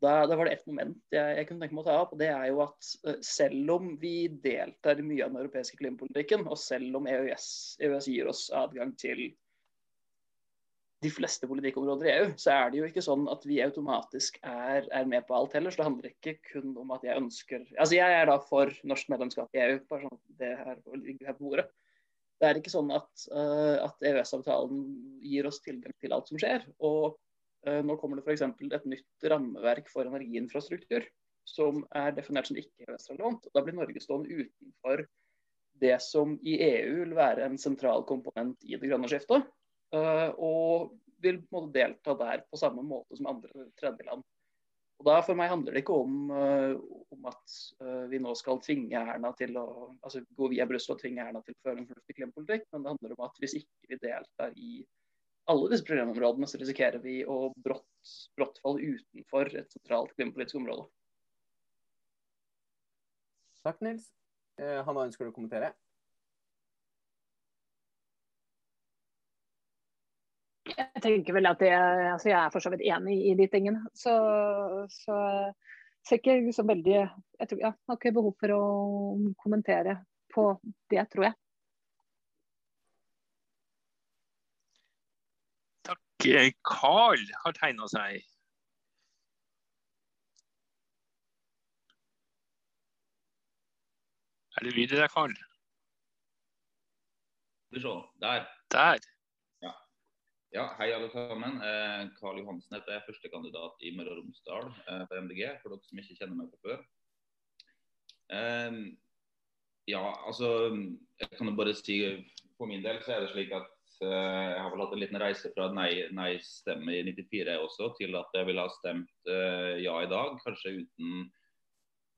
Da, da var det ett moment jeg, jeg, kunne tenke meg å ta opp. og det er jo at uh, Selv om vi deltar i mye av den europeiske klimapolitikken, og selv om EØS, EØS gir oss adgang til de fleste politikkområder i EU, så er det jo ikke sånn at vi automatisk er, er, med på alt heller. Så det handler ikke kun om at jeg ønsker Altså jeg er da for norsk medlemskap i EU, bare sånn at det her ligger her på bordet. Det er ikke sånn at, uh, at EØS-avtalen gir oss tilgang til alt som skjer. Og uh, nå kommer det f.eks. et nytt rammeverk for energiinfrastruktur som er definert som ikke EØS-relevant. Da blir Norge stående utenfor det som i EU vil være en sentral komponent i det grønne skiftet. Uh, og vil delta der på samme måte som andre tredjeland. Og da For meg handler det ikke om, uh, om at uh, vi nå skal tvinge Erna til å altså gå via Brussel og tvinge Erna til å føre en fornuftig klimapolitikk, men det handler om at hvis ikke vi deltar i alle disse programområdene, så risikerer vi å brått, brått falle utenfor et sentralt klimapolitisk område. Takk, Nils. Hanna, ønsker du å kommentere? Jeg tenker vel at det, altså jeg er for så vidt enig i de tingene. Så, så ser ikke så veldig Jeg tror, ja, har ikke behov for å kommentere på det, tror jeg. Takk. Carl har tegna seg. Er det lyd i deg, Carl? Der. Der. Ja, hei alle sammen. Eh, Karl Johansen heter jeg, førstekandidat i Møre og Romsdal eh, for MDG, for dere som ikke kjenner meg fra før. Eh, ja, altså Jeg kan jo bare si for min del så er det slik at eh, jeg har vel hatt en liten reise fra nei-stemme nei i 94 også, til at jeg ville ha stemt eh, ja i dag. Kanskje uten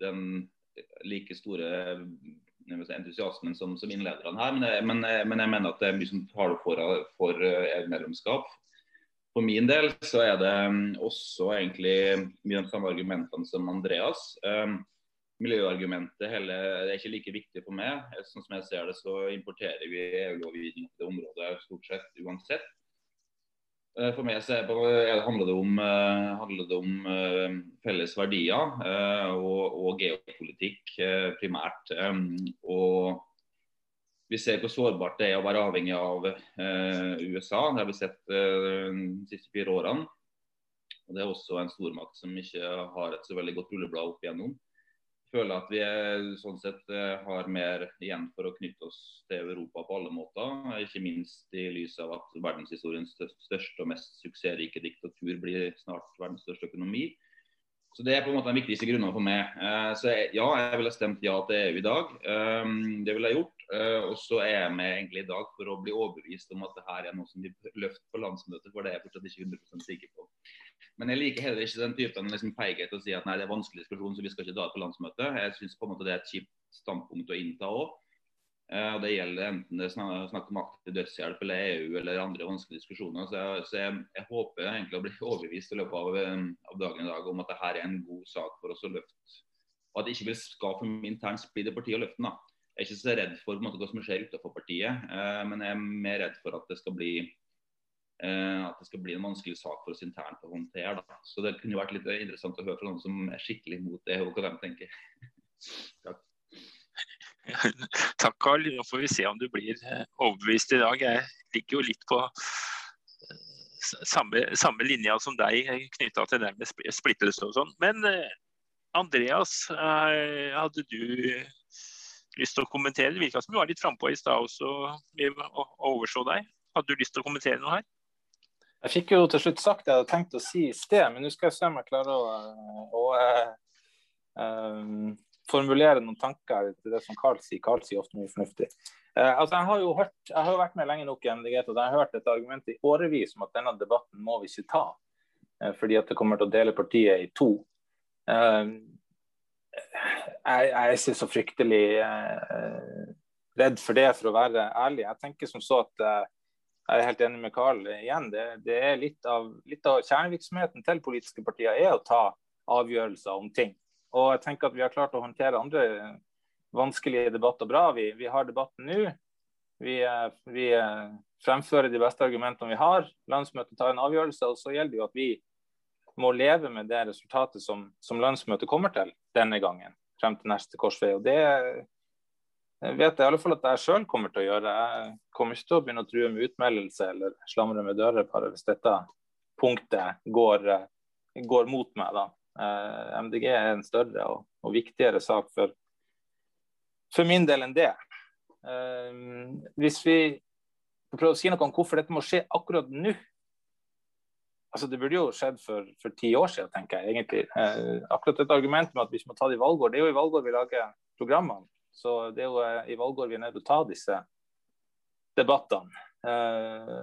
den like store entusiasmen som, som innlederne her. Men jeg, men, men jeg, mener at det er mye som taler for, for EU-medlemskap. For min del så er det um, også egentlig mye av de samme argumentene som Andreas. Um, miljøargumentet hele, er ikke like viktig for meg. Sånn som jeg ser det, så importerer vi EU-lovgivning på det området stort sett uansett. Eh, for meg så handler det om, eh, handler det om eh, felles verdier og, og geopolitikk primært. Og vi ser hvor sårbart det er å være avhengig av USA. Det har vi sett de siste fire årene. Og Det er også en stormakt som ikke har et så veldig godt rulleblad opp igjennom føler at vi er, sånn sett eh, har mer igjen for å knytte oss til Europa på alle måter. Ikke minst i lys av at verdenshistoriens største og mest suksessrike diktatur blir snart verdens største økonomi. Så Det er på en måte den viktigste grunnen for meg. Eh, så ja, jeg ville stemt ja til EU i dag. Um, det ville jeg gjort. Uh, og så er jeg med egentlig i dag for å bli overbevist om at det her er noe som blir løfter på landsmøtet, for det er jeg fortsatt ikke 100% sikker på. Men jeg liker heller ikke den typen liksom, feighet å si at nei, det er vanskelig diskusjon, så vi skal ikke det på landsmøtet. Jeg syns på en måte det er et kjipt standpunkt å innta òg. Og det gjelder enten det er snakk om aktiv dødshjelp eller EU eller andre vanskelige diskusjoner. Så, jeg, så jeg, jeg, håper egentlig å bli overbevist i løpet av, um, av, dagen i dag om at dette er en god sak for oss å løfte. Og at det ikke vil skape for internt splid i partiet å løfte den. da. Jeg er ikke så redd for måte, hva som skjer utenfor partiet, eh, men jeg er mer redd for at det skal bli eh, at det skal bli en vanskelig sak for oss internt å håndtere. Da. Så Det kunne jo vært litt interessant å høre fra noen som er skikkelig imot det, og hva de tenker. Takk. Takk, Karl. Nå får vi se om du blir eh, overbevist i dag. Jeg ligger jo litt på eh, samme, samme linja som deg knytta til det med splittelse og sånn. Men Andreas, hadde du lyst til å kommentere? Det virka som du var litt frampå i stad også, vi overså deg. Hadde du lyst til å kommentere noe her? Jeg fikk jo til slutt sagt det jeg hadde tenkt å si i sted, men nå skal jeg se om jeg klarer å, å, um, formulere noen tanker til det som Carl sier. Carl sier ofte mye fornuftig. Uh, altså, jeg har jo hørt, jeg har vært med lenge nok i MDG at jeg har hørt et argument i årevis om at denne debatten må vi ikke ta, uh, fordi at det kommer til å dele partiet i to. Uh, jeg, jeg, er ikke så fryktelig eh, redd for det, for å være ærlig. Jeg tenker som så at eh, jeg er helt enig med Karl igjen. Det, det er litt av, litt av, kjernevirksomheten til politiske partier er å ta avgjørelser om ting. Og jeg tenker at vi har klart å håndtere andre vanskelige debatter bra. Vi, vi har debatten nå. Vi, uh, vi fremfører de beste argumentene vi har. Landsmøtet tar en avgjørelse. Og så gjelder det jo at vi må leve med det resultatet som, som landsmøtet kommer til denne gangen, frem til neste korsvei. Og det vet jeg i alle fall at jeg sjøl kommer til å gjøre. Jeg kommer ikke til å begynne å true med utmeldelse eller slamre med dører bare hvis dette punktet går, går mot meg. da. Eh, MDG er en større og, og viktigere sak for, for, min del enn det. Eh, hvis vi prøver å si noe om hvorfor dette må skje akkurat nå, altså Det burde jo skjedd for, for ti år siden, tenker jeg egentlig. Eh, akkurat et argument med at vi må ta det i valgår, det er jo i valgår vi lager programmene. Så det er jo eh, i valgår vi er nødt til å ta disse debattene. Eh,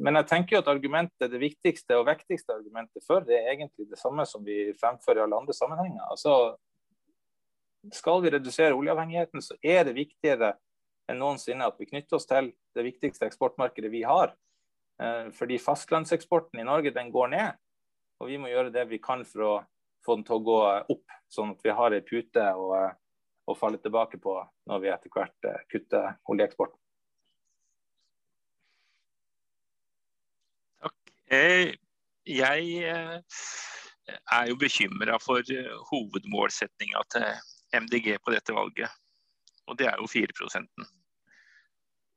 men jeg tenker jo at argumentet, det viktigste og viktigste argumentet for det er egentlig det samme som vi fremfører i alle andre sammenhenger. Altså, skal vi redusere oljeavhengigheten, så er det viktigere enn noensinne at vi knytter oss til det viktigste eksportmarkedet vi har, fordi fastlandseksporten i Norge den går ned. Og vi må gjøre det vi kan for å få den til å gå opp, sånn at vi har ei pute å, å falle tilbake på når vi etter hvert eh, kutter oljeeksporten. Takk. Eh, jeg er jo bekymra for hovedmålsetninga til MDG på dette valget. Og det er jo 4%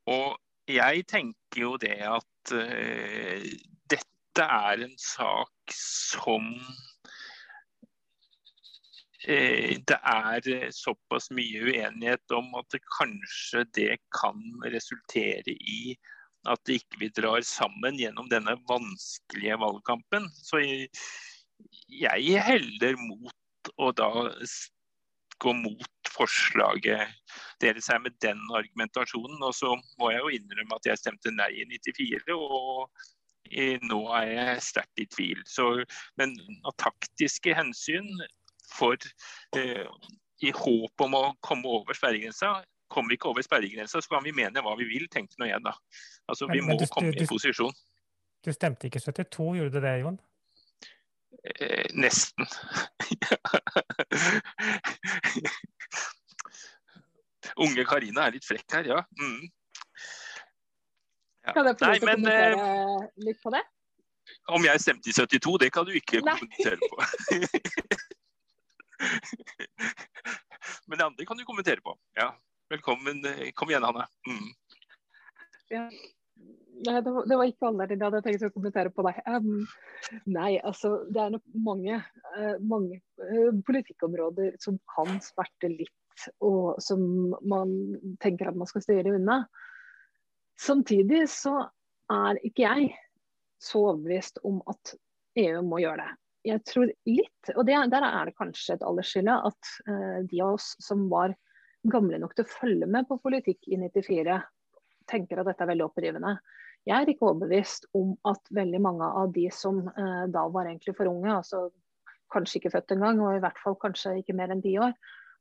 Og jeg tenker jo det at uh, dette er en sak som uh, det er såpass mye uenighet om at det kanskje det kan resultere i at vi ikke drar sammen gjennom denne vanskelige valgkampen. Så jeg, jeg heller mot å da gå mot forslaget deres her med den argumentasjonen. Og så må jeg jo innrømme at jeg stemte nei i 94, og nå er jeg sterkt i tvil. Så, men av taktiske hensyn, for eh, i håp om å komme over sperregrensa, kommer vi ikke over sperregrensa, så kan vi mene hva vi vil, tenkte nå jeg da. Altså, vi må du, komme du, i posisjon. Du stemte ikke 72, gjorde du det, Jon? Eh, nesten. Unge Karine er litt frekk her, ja. Mm. ja. Kan jeg få til å kommentere eh, litt på det? Om jeg stemte i 72, det kan du ikke Nei. kommentere på. Men det andre kan du kommentere på. Ja. Velkommen. Kom igjen, Hanne. Mm. Ja. Nei, det var, det var, ikke det jeg hadde tenkt å kommentere på deg. Um, nei, altså det er nok mange, uh, mange uh, politikkområder som kan smerte litt, og som man tenker at man skal styre unna. Samtidig så er ikke jeg så overbevist om at EU må gjøre det. Jeg tror litt, og det, der er det kanskje et aldersskille, at uh, de av oss som var gamle nok til å følge med på politikk i 94, tenker at dette er veldig opprivende. Jeg er ikke overbevist om at veldig mange av de som eh, da var egentlig for unge, altså kanskje ikke født engang, og i hvert fall kanskje ikke mer enn ti år,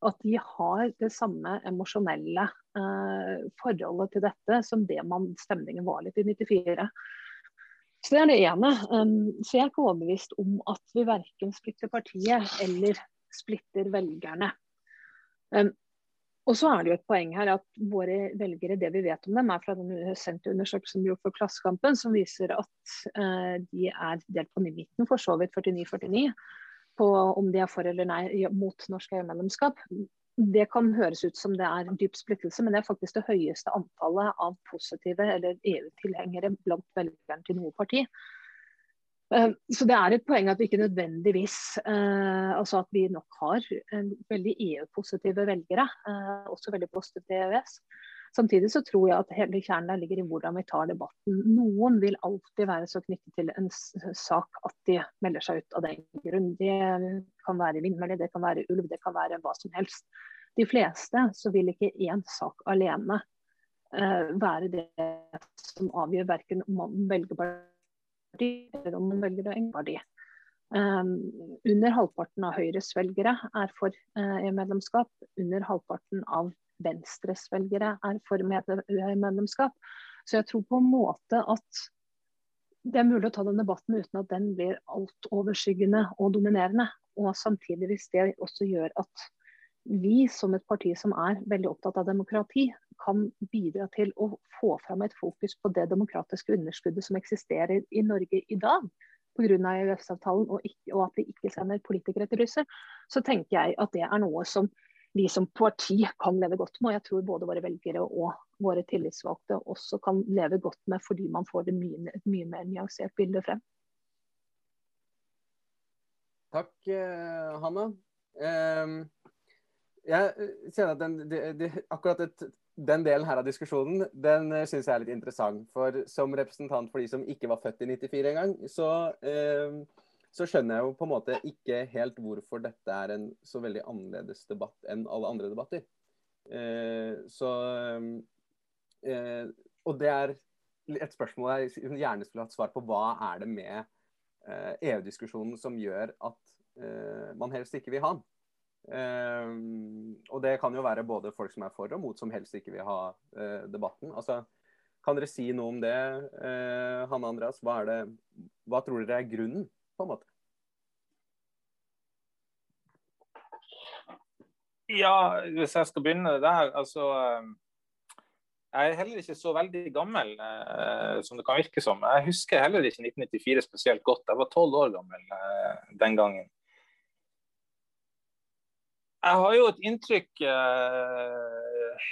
at de har det samme emosjonelle eh, forholdet til dette som det man stemningen var litt i 94. Så Det er det ene. Um, så jeg er ikke overbevist om at vi verken splitter partiet eller splitter velgerne. Um, og så er det jo et poeng her at våre velgere, det vi vet om dem, er fra den senterundersøkelsen vi gjorde for Klassekampen, som viser at uh, de er delt på midten, for så vidt 49-49, på om de er for eller nei mot norsk EU-medlemskap. det kan høres ut som det er dyp splittelse, men det er faktisk det høyeste antallet av positive eller EU-tilhengere blant velgerne til noe parti. Eh, så det er et poeng at vi ikke nødvendigvis eh, altså at vi nok har veldig EU-positive velgere, eh, også veldig positive til EØS. Samtidig så tror jeg at hele kjernen ligger i hvordan vi tar debatten. Noen vil alltid være så knyttet til en sak at de melder seg ut av den grunn. Det kan være vindmøller, det kan være ulv, det kan være hva som helst. De fleste så vil ikke én sak alene være det som avgjør verken om man velger eller om man velger enkeltparti. Um, under halvparten av Høyres velgere er for EU-medlemskap. Under halvparten av Venstres velgere er for medlemskap. Så jeg tror på en måte at det er mulig å ta den debatten uten at den blir altoverskyggende og dominerende. Og samtidig hvis det også gjør at vi som et parti som er veldig opptatt av demokrati, kan bidra til å få fram et fokus på det demokratiske underskuddet som eksisterer i Norge i dag pga. EØS-avtalen, og, og at vi ikke sender politikere til Brussel, så tenker jeg at det er noe som vi som parti kan leve godt med. Og jeg tror både våre velgere og våre tillitsvalgte også kan leve godt med, fordi man får det mye, et mye mer nyansert bilde frem. Takk, eh, Hanna. Jeg kjenner at den, de, de, akkurat et, den delen her av diskusjonen den eh, syns jeg er litt interessant. For som representant for de som ikke var født i 94 engang, så eh, så skjønner jeg jo på en måte ikke helt hvorfor dette er en så veldig annerledes debatt enn alle andre debatter. Eh, så eh, Og det er et spørsmål jeg gjerne skulle hatt svar på. Hva er det med eh, EU-diskusjonen som gjør at eh, man helst ikke vil ha den? Eh, og det kan jo være både folk som er for og mot, som helst ikke vil ha eh, debatten. Altså, kan dere si noe om det, Hanne Andreas? Hva, det, hva tror dere er grunnen? på en måte. Ja, hvis jeg skal begynne der, altså eh, Jeg er heller ikke så veldig gammel eh, som det kan virke som. Jeg husker heller ikke 1994 spesielt godt. Jeg var tolv år gammel eh, den gangen. Jeg har jo et inntrykk, uh,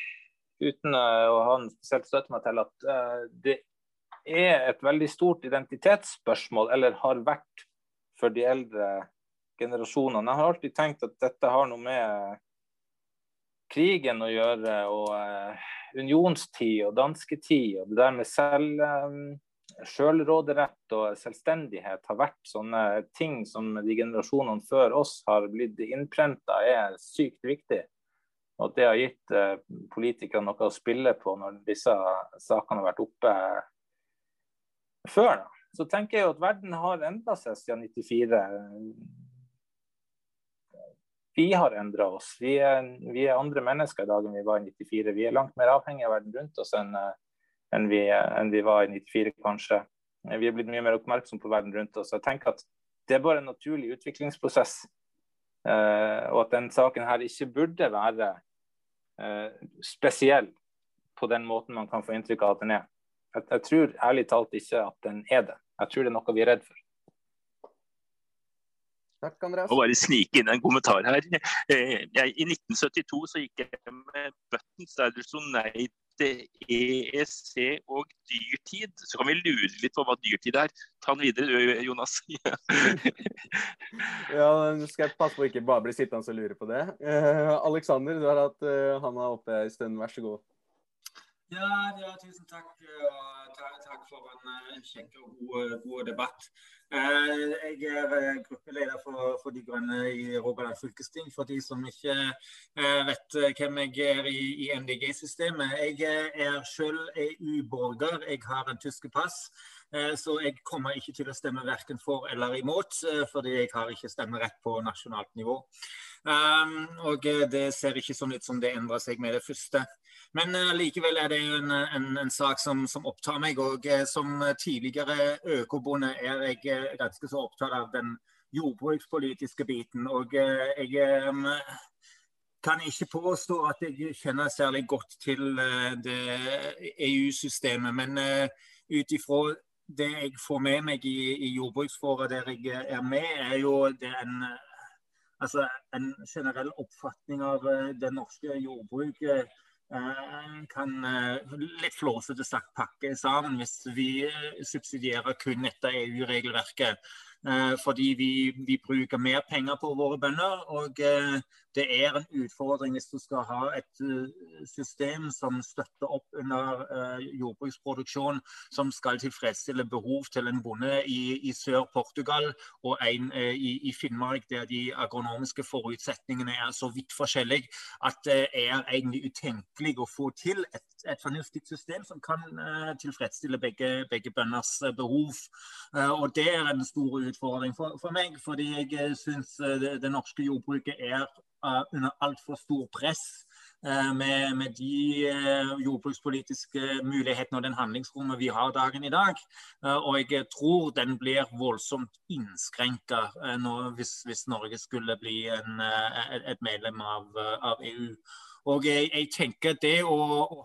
uten å ha en spesielt støtte meg til, at uh, det er et veldig stort identitetsspørsmål, eller har vært for de eldre generasjonene. Jeg har alltid tenkt at dette har noe med krigen å gjøre, og uh, unionstid og dansketid. Og det der med selv, um, selvråderett og selvstendighet har vært sånne ting som de generasjonene før oss har blitt innprenta er sykt viktig. Og at det har gitt uh, politikere noe å spille på når disse sakene har vært oppe før. da så tenker jeg at verden har endra seg siden 94. Vi har endra oss. Vi er, vi er, andre mennesker i dag enn vi var i 94. Vi er langt mer avhengig av verden rundt oss enn, enn, vi, enn vi, var i 94, kanskje. Vi er blitt mye mer oppmerksom på verden rundt oss. Jeg tenker at det er bare en naturlig utviklingsprosess. Uh, og at den saken her ikke burde være uh, spesiell på den måten man kan få inntrykk av at den er. Jeg, jeg, tror ærlig talt ikke at den er det. Jeg tror det er noe vi er redd for. Takk, Andreas. Og bare snike inn en kommentar her. Eh, jeg, I 1972 så gikk jeg med Buttons der det sto nei til EEC og dyrtid. Så kan vi lure litt på hva dyrtid er. Ta den videre, Jonas. ja, nå skal jeg passe på ikke bare bli sittende og lure på det. Uh, Alexander, du har hatt uh, handa oppe en stund. Vær så god. Ja, ja, tusen takk. Og takk for en uh, kjekk og god, god debatt. Jeg er gruppeleder for, for, De Grønne i Rogaland fylkesting. For de som ikke vet hvem jeg er i, i MDG-systemet. Jeg er selv EU-borger. Jeg har en tyske pass. Så jeg kommer ikke til å stemme verken for eller imot, fordi jeg har ikke stemmerett på nasjonalt nivå. Um, og det ser ikke sånn ut som det endrer seg med det første. Men likevel er det en, en, en sak som, som, opptar meg. Og som tidligere økobonde er jeg ganske så opptatt av den jordbrukspolitiske biten. Og jeg kan ikke påstå at jeg kjenner særlig godt til det EU-systemet. Men ut ifra det jeg får med meg i, i jordbruksfora der jeg er med, er jo en altså, en generell oppfatning av det norske jordbruket kan litt flåsete sagt pakke sammen hvis vi subsidierer kun etter EU-regelverket. Fordi vi, vi, bruker mer penger på våre bønder. Og det er en utfordring hvis du skal ha et eh, system som støtter opp under jordbruksproduksjon, som skal tilfredsstille behov til en bonde i, i Sør-Portugal og en i, i, Finnmark, der de agronomiske forutsetningene er så vidt forskjellige at det er egentlig utenkelig å få til et, et fornuftig system som kan tilfredsstille begge, begge bønders behov. og Det er en stor utfordring for, for meg, fordi jeg syns det, det norske jordbruket er uh, under altfor stor press med, med, de jordbrukspolitiske mulighetene og den handlingsrommet vi har dagen i dag. og jeg tror den blir voldsomt innskrenka hvis, hvis, Norge skulle bli en, et medlem av, av EU. Og jeg, jeg, tenker det å,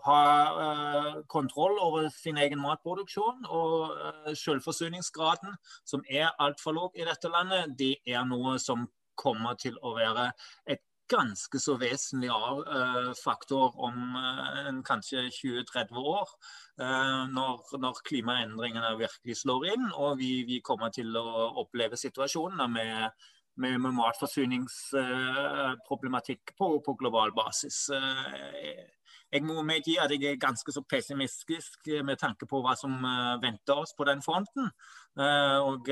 ha uh, kontroll over sin egen matproduksjon og uh, selvforsyningsgraden, som er altfor lav i dette landet, det er noe som kommer til å være et ganske så vesentlig uh, faktor om uh, kanskje 20-30 år. Uh, når, når, klimaendringene virkelig slår inn og vi, vi kommer til å oppleve situasjoner med, med, med matforsyningsproblematikk på, på, global basis. jeg må medgi at jeg er ganske så pessimistisk med tanke på hva som venter oss på den fronten. og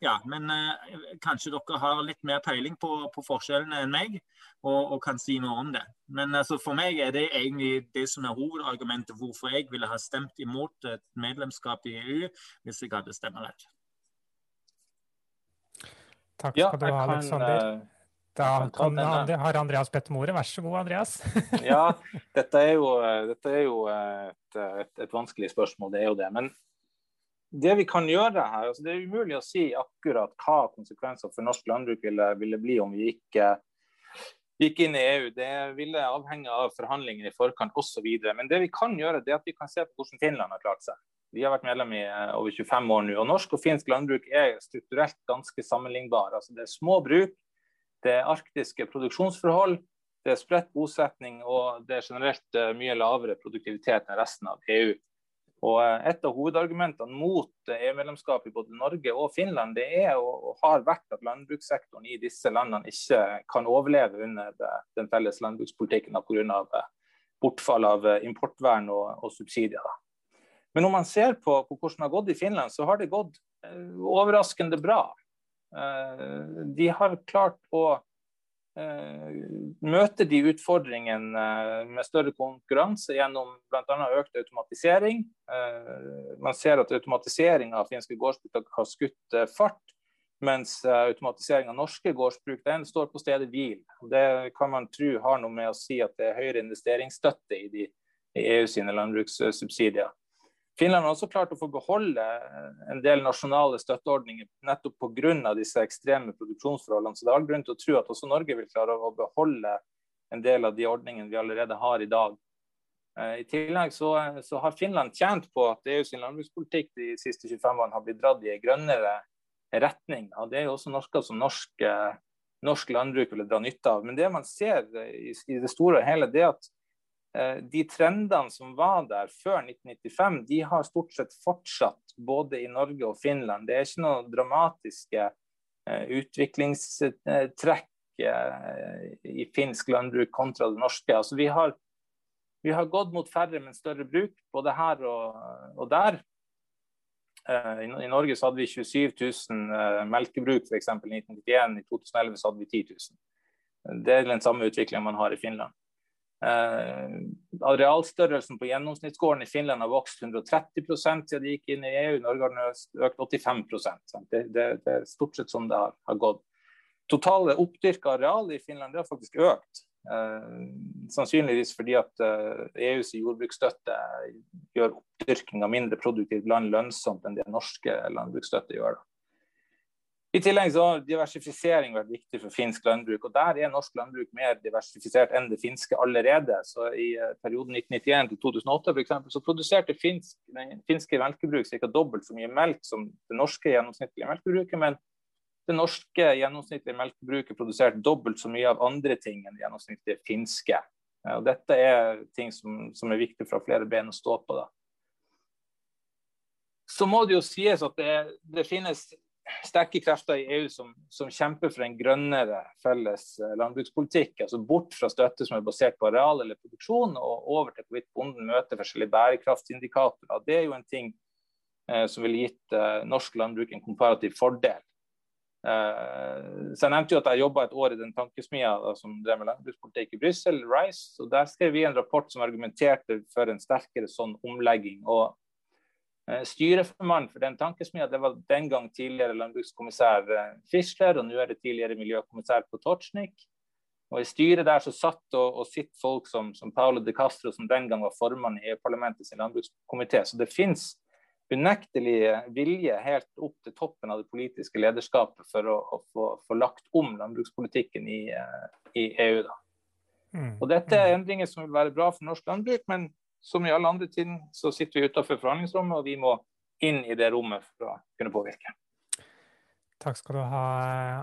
ja, men eh, kanskje dere har litt mer peiling på, på forskjellene enn meg, og, og, kan si noe om det. Men altså, for meg er det egentlig det som er hovedargumentet hvorfor jeg ville ha stemt imot et medlemskap i EU hvis jeg hadde stemmerett. Takk skal ja, du ha, Aleksander. Eh, da kan, har Andreas bedt om ordet. Vær så god, Andreas. ja, dette er jo, dette er jo et, et, et, vanskelig spørsmål, det er jo det. Men det vi kan gjøre her, altså Det er umulig å si akkurat hva konsekvenser for norsk landbruk ville, ville bli om vi gikk, gikk, inn i EU. Det ville avhenge av forhandlinger i forkant osv. Men det vi kan gjøre, det er at vi kan se på hvordan Finland har klart seg. Vi har vært medlem i eh, over 25 år nå. og Norsk og finsk landbruk er strukturelt ganske sammenlignbare. Altså det er små bruk, det er arktiske produksjonsforhold, det er spredt bosetning og det er generelt eh, mye lavere produktivitet enn resten av EU. Og eh, Et av hovedargumentene mot EU-medlemskap i både Norge og Finland det er og, har vært at landbrukssektoren i disse landene ikke kan overleve under den felles landbrukspolitikken pga. Bortfall av importvern og, og subsidier. Men når man ser på, hvordan det har gått i Finland, så har det gått overraskende bra. De har klart å møte de utfordringene eh, med større konkurranse gjennom bl.a. økt automatisering. Eh, man ser at automatisering av finske gårdsbruk har skutt fart, mens automatisering av norske gårdsbruk den står på stedet hvil. Det kan man tro har noe med å si at det er høyere investeringsstøtte i, de, i EU sine landbrukssubsidier. Finland har også klart å få beholde en del nasjonale støtteordninger nettopp pga. disse ekstreme produksjonsforholdene. Så det er all grunn til å tro at også Norge vil klare å beholde en del av de ordningene vi allerede har i dag. Eh, I tillegg så, så har Finland tjent på at EU sin landbrukspolitikk de siste 25 årene har blitt dratt i en grønnere retning. Og Det er jo også noe som norsk, eh, norsk landbruk vil dra nytte av. Men det man ser i, i det store og hele, det er at Eh, de trendene som var der før 1995, de har stort sett fortsatt både i Norge og Finland. Det er ikke noen dramatiske eh, utviklingstrekk eh, i finsk landbruk kontra det norske. Altså, vi, har, vi har gått mot færre, men større bruk, både her og, og der. I, Norge så hadde vi 27 000 melkebruk f.eks. i 1991. I 2011 så hadde vi 10 000. Det er den samme utviklingen man har i Finland. Eh, arealstørrelsen på gjennomsnittsgården i Finland har vokst 130 siden de gikk inn i EU. Norge har den økt 85 det, det, det, er stort sett sånn det har, har gått. Totale oppdyrka areal i Finland har faktisk økt. Eh, sannsynligvis fordi at eh, EUs jordbruksstøtte gjør oppdyrking av mindre produktivt land lønnsomt enn det norske landbruksstøtte gjør. I tillegg så har diversifisering vært viktig for finsk landbruk. og Der er norsk landbruk mer diversifisert enn det finske allerede. Så I eh, perioden 1991 til 2008 for eksempel, så produserte finsk, finske melkebruk ca. dobbelt så mye melk som det norske gjennomsnittlige melkebruket. Men det norske gjennomsnittlige melkebruket produserte dobbelt så mye av andre ting enn det gjennomsnittlige finske. Og dette er ting som, som er viktig fra flere ben å stå på. da. Så må det jo sies at det, det finnes sterke krefter i EU som, som, kjemper for en grønnere felles eh, landbrukspolitikk. altså Bort fra støtte som er basert på areal eller produksjon, og over til hvorvidt bonden møter forskjellige bærekraftsindikatorer. Det er jo en ting eh, som ville gitt eh, norsk landbruk en komparativ fordel. Eh, så Jeg nevnte jo at jeg jobba et år i den tankesmia som drev med landbrukspolitikk i Brussel, RISE. og Der skrev vi en rapport som argumenterte for en sterkere sånn omlegging. og styreformann for den tankesmia det var den gang tidligere landbrukskommissær eh, Fischler, og nå er det tidligere miljøkommissær Potocznik. Og I styret der så satt og, og sitter folk som, som Paolo de Castro, som den gang var formann i EU-parlamentets landbrukskomité. Så det finnes unektelig vilje helt opp til toppen av det politiske lederskapet for å, å få, få, lagt om landbrukspolitikken i, eh, i EU. da. Mm. Og Dette er endringer som vil være bra for norsk landbruk, men som i alle andre ting så sitter vi utenfor forhandlingsrommet, og vi må inn i det rommet for å kunne påvirke. Takk skal du ha,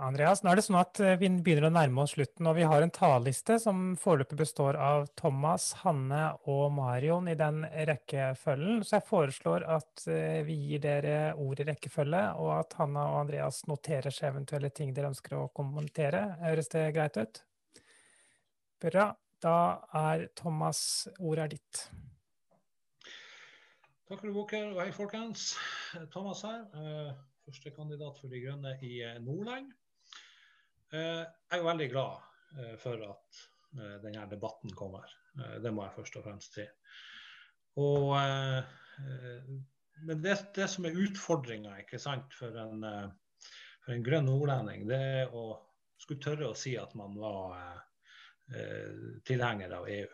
Andreas. Nå er det sånn at eh, Vi begynner å nærme oss slutten, og vi har en talerliste som foreløpig består av Thomas, Hanne og Marion i den rekkefølgen. Så jeg foreslår at eh, vi gir dere ord i rekkefølge, og at Hanna og Andreas noterer seg eventuelle ting dere ønsker å kommentere. Høres det greit ut? Bra. Da er Thomas, ordet er ditt. Takk for boken, og hei folkens. Thomas her. Førstekandidat første kandidat for De Grønne i eh, Nordland. Eh, jeg er veldig glad for at denne debatten kommer. Det må jeg først og fremst si. Og, men det, det, som er utfordringa for, for, en grønn nordlending, det er å skulle tørre å si at man var Eh, tilhenger av EU.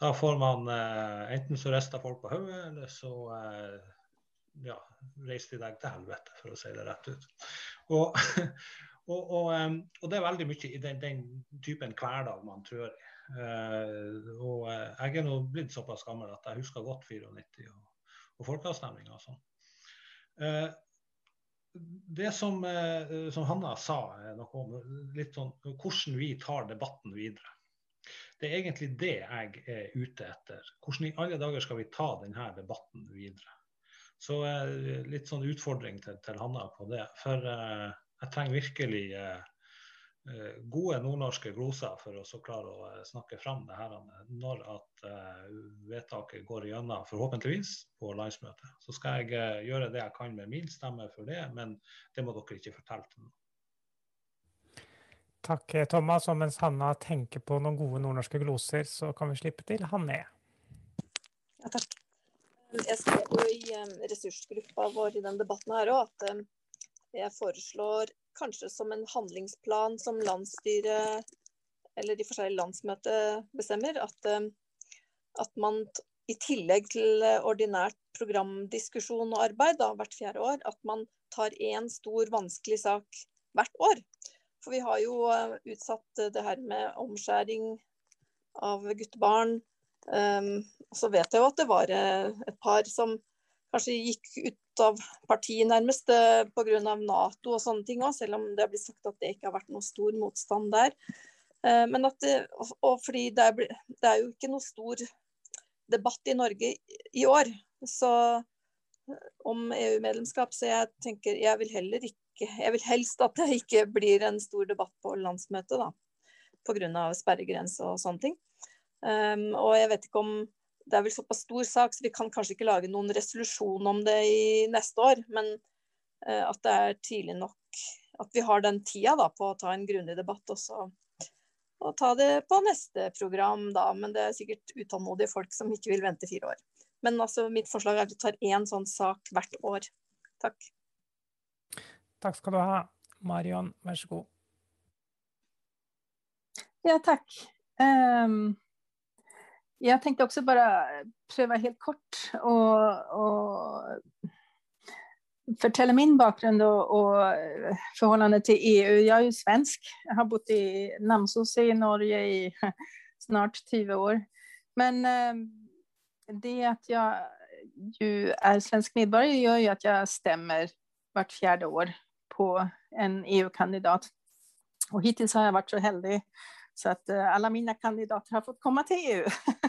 Da får man eh, enten så rister folk på hodet, eller så eh, ja, reiser de deg til helvete, for å si det rett ut. Og, og, og, og det er veldig mye i den, den typen hverdag man trør i. og jeg er nå blitt såpass gammel at jeg husker godt 94 og, og folkeavstemninga og sånn det som, eh, som, Hanna sa noe om litt sånn, hvordan vi tar debatten videre. Det er egentlig det jeg er ute etter. Hvordan i alle dager skal vi ta denne debatten videre? Så eh, litt sånn utfordring til, til Hanna på det. For eh, jeg trenger virkelig eh, Eh, gode nordnorske gloser for å så klare å eh, snakke fram det her når at uh, vedtaket går igjennom, forhåpentligvis, på landsmøtet. Så skal jeg gjøre det jeg kan med min stemme for det, men det må dere ikke fortelle til noen. Takk, Thomas. Og mens Hanna tenker på noen gode nordnorske gloser, så kan vi slippe til Hanne. Ja, takk. Jeg skrev jo i ressursgruppa vår i den debatten her òg at jeg foreslår kanskje som en handlingsplan som landsstyret eller de forskjellige landsmøtet bestemmer, at, eh, at man i tillegg til ordinært programdiskusjon og arbeid da, hvert fjerde år, at man tar én stor, vanskelig sak hvert år. For vi har jo eh, utsatt det her med omskjæring av guttebarn. Um, så vet jeg jo at det var et par som kanskje gikk ut av partiet nærmest eh, pga. Nato og sånne ting òg, selv om det blitt sagt at det ikke har vært noe stor motstand der. Eh, men at det, og fordi det er, det er jo ikke noe stor debatt i Norge i år så eh, om EU-medlemskap, så jeg tenker jeg vil heller ikke Jeg vil helst at det ikke blir en stor debatt på landsmøtet, da. Pga. sperregrense og sånne ting. Um, og jeg vet ikke om det er vel såpass stor sak, så vi kan kanskje ikke lage noen resolusjon om det i neste år. Men uh, at det er tidlig nok at vi har den tida da, på å ta en grundig debatt også. Og ta det på neste program da, men det er sikkert utålmodige folk som ikke vil vente fire år. Men altså, mitt forslag er at vi tar én sånn sak hvert år. Takk. Takk skal du ha. Marion, vær så god. Ja, takk. Um jag tänkte också bara pröva helt kort och, och fortelle min bakgrund och, och, förhållande till EU. Jag är ju svensk. Jag har bott i Namsos i Norge i snart 20 år. Men eh, det att jag ju är svensk medborgare gör ju att jag stämmer vart fjärde år på en EU-kandidat. Och hittills har jag varit så heldig så att alla mina kandidater har fått komma till EU.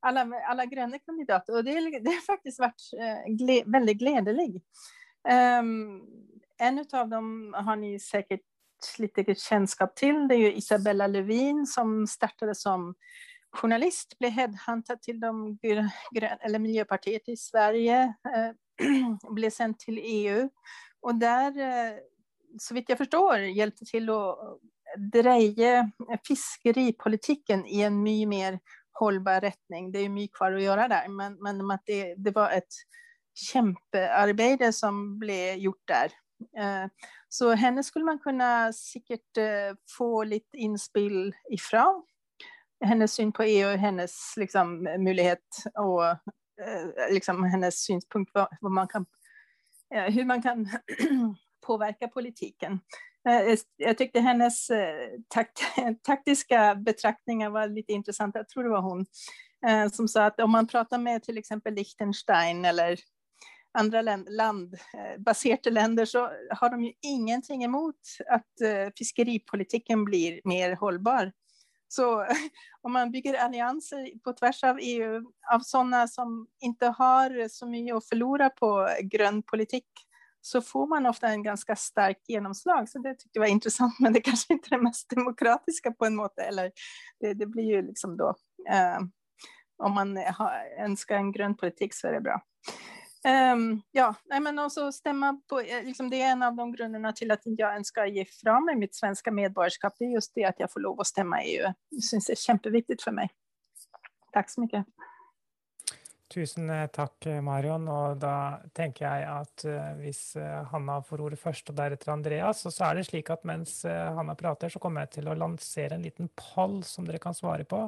alla, alla gröna kandidater. Och det, det har faktiskt varit uh, gle, väldigt glädjelig. Um, en av dem har ni säkert lite kännskap till. Det är ju Isabella Lövin som startade som journalist, blev headhuntad till de, eller Miljöpartiet i Sverige, ble sänd till EU. Där, eh, så vitt jag förstår, hjälpte till att dreie fiskeripolitikken i en mye mer hållbar retning. Det är mye kvar å gjøre der, men, men at det, det, var et kjempearbeid som ble gjort der. Eh, så henne skulle man kunne sikkert eh, få litt innspill ifra. Hennes syn på EU, hennes liksom, mulighet og eh, liksom, hennes synspunkt på man kan, hur man kan påverka politikken. Jeg tyckte hennes takt, taktiska betraktningar var litt intressanta. Jeg tror det var hun som sa at om man prater med till exempel Liechtenstein eller andra landbaserte länder så har de ju ingenting emot att eh, fiskeripolitikken blir mer hållbar. Så om man bygger allianser på tvers av EU av sådana som inte har så mye å förlora på grønn politikk, så får man ofte en ganske sterk gjennomslag. Så det tyckte jeg var intressant, men det er kanskje ikke det mest demokratiske på en måte. Eller det, det blir jo liksom da eh, Om man har, ønsker en grønn politikk, så er det bra. Um, ja, nei, men også stemme på, eh, liksom, Det er en av de grunnene til at jeg ønsker å gi fra meg mitt svenske medborgerskap. Det er just det at jeg får lov å stemme i EU. Det syns jeg er kjempeviktig for meg. Takk så mye. Tusen eh, takk, Marion. Og da tenker jeg at uh, hvis Hanna får ordet først, og deretter Andreas, så er det slik at mens Hanna prater, så kommer jeg til å lansere en liten poll som dere kan svare på.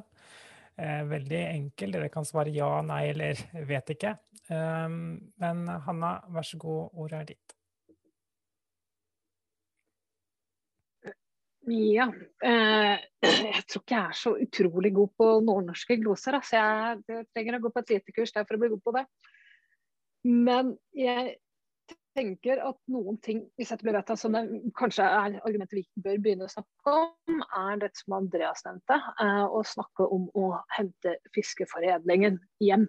veldig enkel. Dere kan svare ja, nei eller vet ikke. Men Hanna, vær så god, ordet er ditt. Ja. Eh, jeg tror ikke jeg er så utrolig god på nordnorske gloser. Altså jeg, trenger å gå på et lite kurs der for å bli god på det. Men jeg tenker at noen ting hvis dette blir vedtatt, som det kanskje er argumentet vi bør begynne å snakke om, er det som Andreas nevnte. Eh, å snakke om å hente fiskeforedlingen hjem.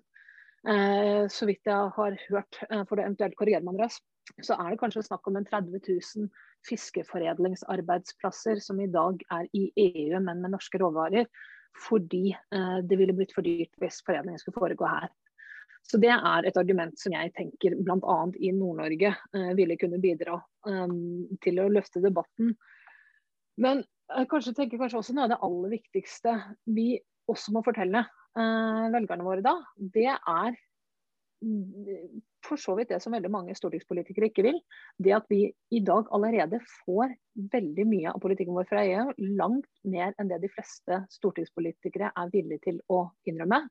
Eh, så vidt jeg har hørt, for det eventuelt korrigerer man Andreas, så er det kanskje snakk om en 30 000 fiskeforedlingsarbeidsplasser som i dag er i EU, men med norske råvarer. Fordi eh, det ville blitt for dyrt hvis foredlingen skulle foregå her. Så Det er et argument som jeg tenker bl.a. i Nord-Norge ville kunne bidra til å løfte debatten. Men jeg kanskje tenker kanskje også noe av det aller viktigste vi også må fortelle Eh, velgerne våre da, det er for så vidt det som veldig mange stortingspolitikere ikke vil. Det at vi i dag allerede får veldig mye av politikken vår fra EU, langt mer enn det de fleste stortingspolitikere er villige til å innrømme.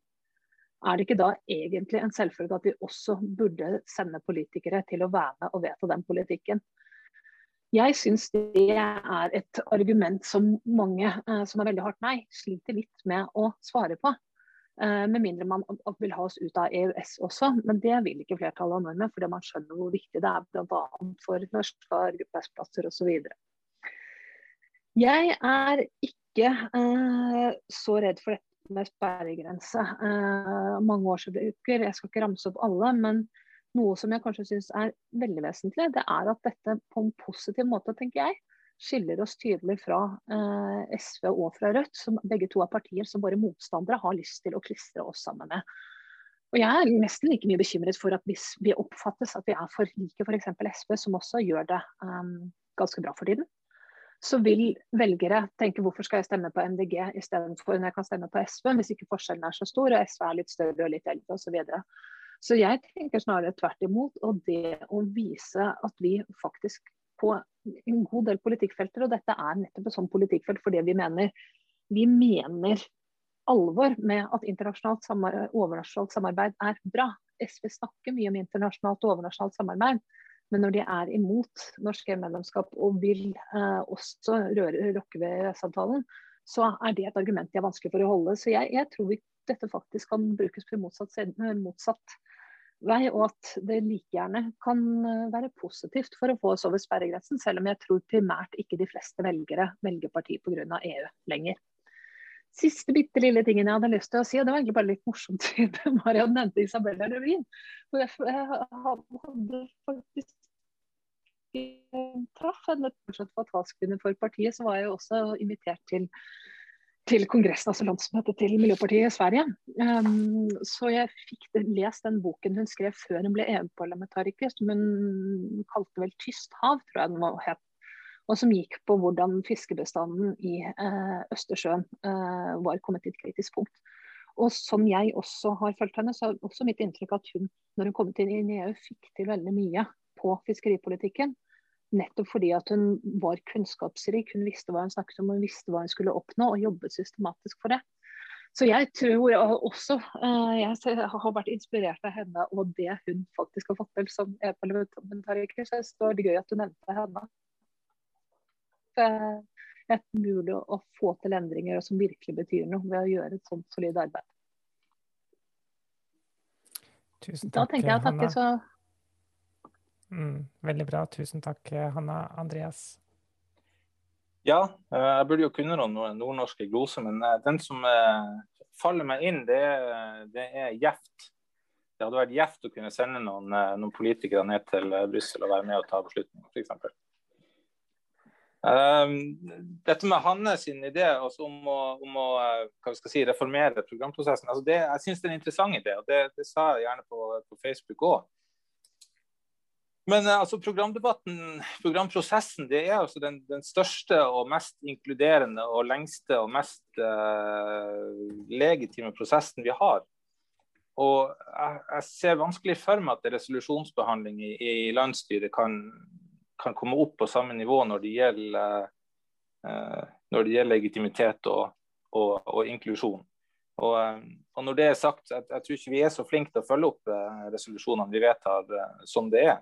Er det ikke da egentlig en selvfølge at vi også burde sende politikere til å være med og vedta den politikken? Jeg syns det er et argument som mange eh, som er veldig hardt nei, sliter litt med å svare på. Eh, med mindre man vil ha oss ut av EØS også, men det vil ikke flertallet av nordmenn. Fordi man skjønner hvor viktig det er bl.a. for norske arbeidsplasser osv. Jeg er ikke eh, så redd for dette med sperregrense. Eh, mange årsbruker, jeg skal ikke ramse opp alle, men noe som jeg kanskje syns er veldig vesentlig, det er at dette på en positiv måte, tenker jeg, skiller oss tydelig fra eh, SV og fra Rødt, som begge to er partier som våre motstandere har lyst til å klistre oss sammen med. Og Jeg er nesten like mye bekymret for at hvis vi oppfattes at vi er for like f.eks. SV, som også gjør det um, ganske bra for tiden, så vil velgere tenke hvorfor skal jeg stemme på MDG istedenfor når jeg kan stemme på SV, hvis ikke forskjellen er så stor og SV er litt større og litt eldre osv. Så, jeg tenker snarere tvert imot. Og det å vise at vi faktisk på en god del politikkfelter, og dette er nettopp et sånt politikkfelt for det vi mener vi mener alvor med at internasjonalt samarbeid, overnasjonalt samarbeid er bra. SV snakker mye om internasjonalt og overnasjonalt samarbeid, men når de er imot norsk EU-medlemskap og vil eh, også røre, rokke ved EØS-avtalen, så er det et argument de er vanskelig for å holde. Så jeg, jeg tror dette faktisk kan brukes på motsatt, motsatt vei, og at det like gjerne kan eh, være positivt for å få oss over sperregrensen, selv om jeg tror primært ikke de fleste velgere velger parti pga. EU lenger. Siste bitte lille tingen jeg hadde lyst til å si, og det var egentlig bare litt morsomt siden Mariann nevnte Isabella Revin. For jeg, hadde faktisk traff henne var talskvinne for partiet, så var jeg også invitert til til kongressen, altså landsmøtet til Miljøpartiet i Sverige. Um, så jeg fikk lest den boken hun skrev før hun ble EU-parlamentariker, som hun kalte vel 'Tyst hav', tror jeg den var het og som gikk på hvordan fiskebestanden i uh, Østersjøen uh, var kommet til et kritisk punkt. Og som jeg også har fulgt henne, så er også mitt inntrykk at hun, når hun kom inn i EU, fikk til veldig mye på fiskeripolitikken. Nettopp fordi at hun var kunnskapsrik, hun visste hva hun snakket om, hun visste hva hun skulle oppnå, og jobbet systematisk for det. Så jeg tror også eh, jeg har vært inspirert av henne og det hun faktisk har fått til som e-parlamentariker. Så det var gøy at du nevnte henne er mulig å få til endringer som virkelig betyr noe, ved å gjøre et sånt solid arbeid. Tusen takk, da tenker jeg å takke så mm, Veldig bra. Tusen takk, Hanna Andreas. Ja, eh, jeg burde jo kunne noen nordnorske gloser, men eh, den som eh, faller meg inn, det det er gjevt. Det hadde vært gjevt å kunne sende noen, noen politikere ned til Brussel og være med og ta beslutninger, f.eks. Um, dette med Hanne sin idé altså, om å, om å si, reformere programprosessen, altså det, jeg syns det er en interessant idé. og Det, det sa jeg gjerne på, på Facebook òg. Men eh, altså, programdebatten, programprosessen, det er altså den, den, største og mest inkluderende og lengste og mest uh, legitime prosessen vi har. Og jeg, jeg, ser vanskelig for meg at resolusjonsbehandling i, i landsstyret kan, kan komme opp på samme nivå når det gjelder, uh, når det gjelder legitimitet og, og, og inklusjon. Og, og, når det er sagt, jeg, jeg, tror ikke vi er så flinke til å følge opp resolusjonene vi vedtar som det er.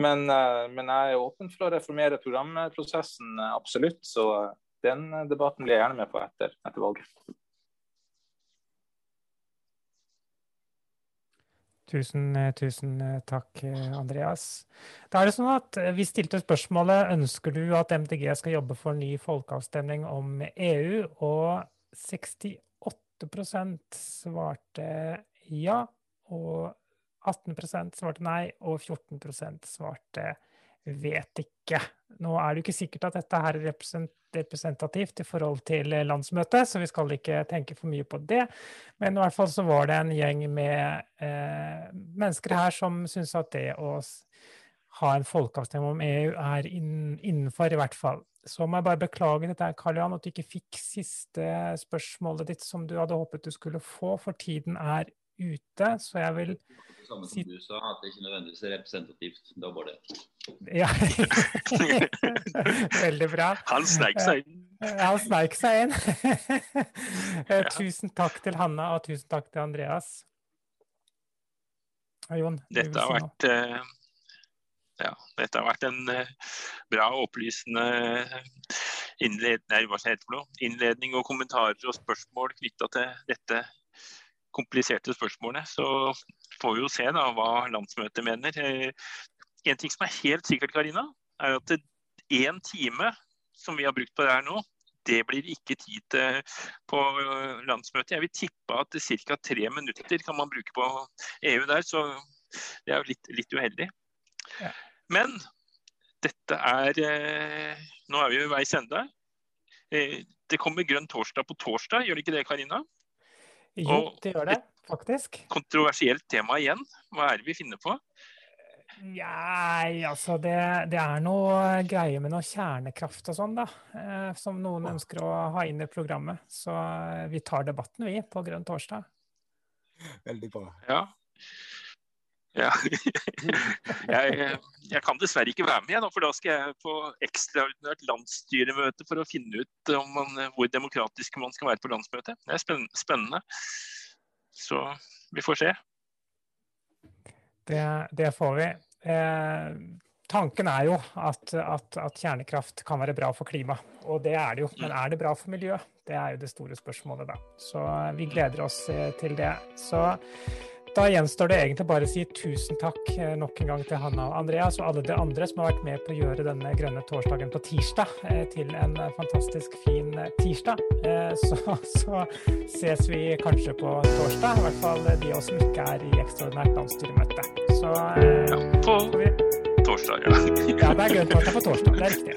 Men, men, jeg er åpen for å reformere programprosessen, absolutt. Så den debatten blir jeg gjerne med på etter, etter valget. Tusen, eh, tusen eh, takk, eh, Andreas. Da er det sånn at Vi stilte spørsmålet ønsker du at MDG skal jobbe for ny folkeavstemning om EU, og 68% svarte ja. Og 18% svarte nei, og 14% svarte vet ikke. Nå er det jo ikke sikkert at dette her er representativt i forhold til landsmøtet, så vi skal ikke tenke for mye på det. Men i hvert fall så var det en gjeng med eh, mennesker her som syns at det å ha en folkeavstemning om EU er innenfor, i hvert fall. Så må jeg bare beklage dette, Karl Johan, at du ikke fikk siste spørsmålet ditt som du hadde håpet du skulle få, for tiden er ute. Så jeg vil samme som du sa, at det ikke nødvendigvis er representativt. Da var det. Ja. Veldig bra. Han sneik seg inn. Han sneik seg inn. tusen takk til Hanna, og tusen takk til Andreas. Jon, dette har vært ja, dette har vært en bra og opplysende innledning, nei, innledning og kommentarer og spørsmål knytta til dette kompliserte spørsmålene. Så får vi jo se da hva landsmøtet mener. Eh, en ting som er helt sikkert, Karina, er at én time som vi har brukt på det her nå, det blir ikke tid til på eh, landsmøtet. Jeg vil tippe at ca. tre minutter kan man bruke på EU der, så det er jo litt, litt uheldig. Men dette er eh, Nå er vi ved veis ende. Det kommer grønn torsdag på torsdag, gjør det ikke det, Karina? Jo, det gjør det, faktisk. Kontroversielt tema igjen. Hva er det vi finner på? Nei, altså det, det, er noe greie med noe kjernekraft og sånn, da. Eh, som noen ønsker å ha inn i programmet. Så eh, vi tar debatten, vi, på Grønn torsdag. Veldig bra. Ja. Ja. Jeg, jeg, kan dessverre ikke være med, for da skal jeg på ekstraordinært landsstyremøte for å finne ut man, hvor demokratisk man skal være på landsmøtet. Det er spennende. Så vi får se. Det, det får vi. Eh, tanken er jo at, at, at, kjernekraft kan være bra for klima, og det er det jo. Men er det bra for miljøet? Det er jo det store spørsmålet, da. Så vi gleder oss eh, til det. Så da gjenstår det egentlig bare å si tusen takk eh, nok en gang til Hanna og Andreas og alle de andre som har vært med på å gjøre denne grønne torsdagen på tirsdag eh, til en fantastisk fin tirsdag. Så, så ses vi kanskje på torsdag, i hvert fall de av oss som ikke er i ekstraordinært landsstyremøte. Så ja, på torsdag, ja. ja, det er grønn torsdag på torsdag. Det er riktig.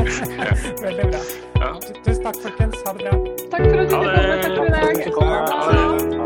Veldig bra. Tusen takk, folkens. Ha det bra. Takk for at du kom. Takk for i dag. Ha det.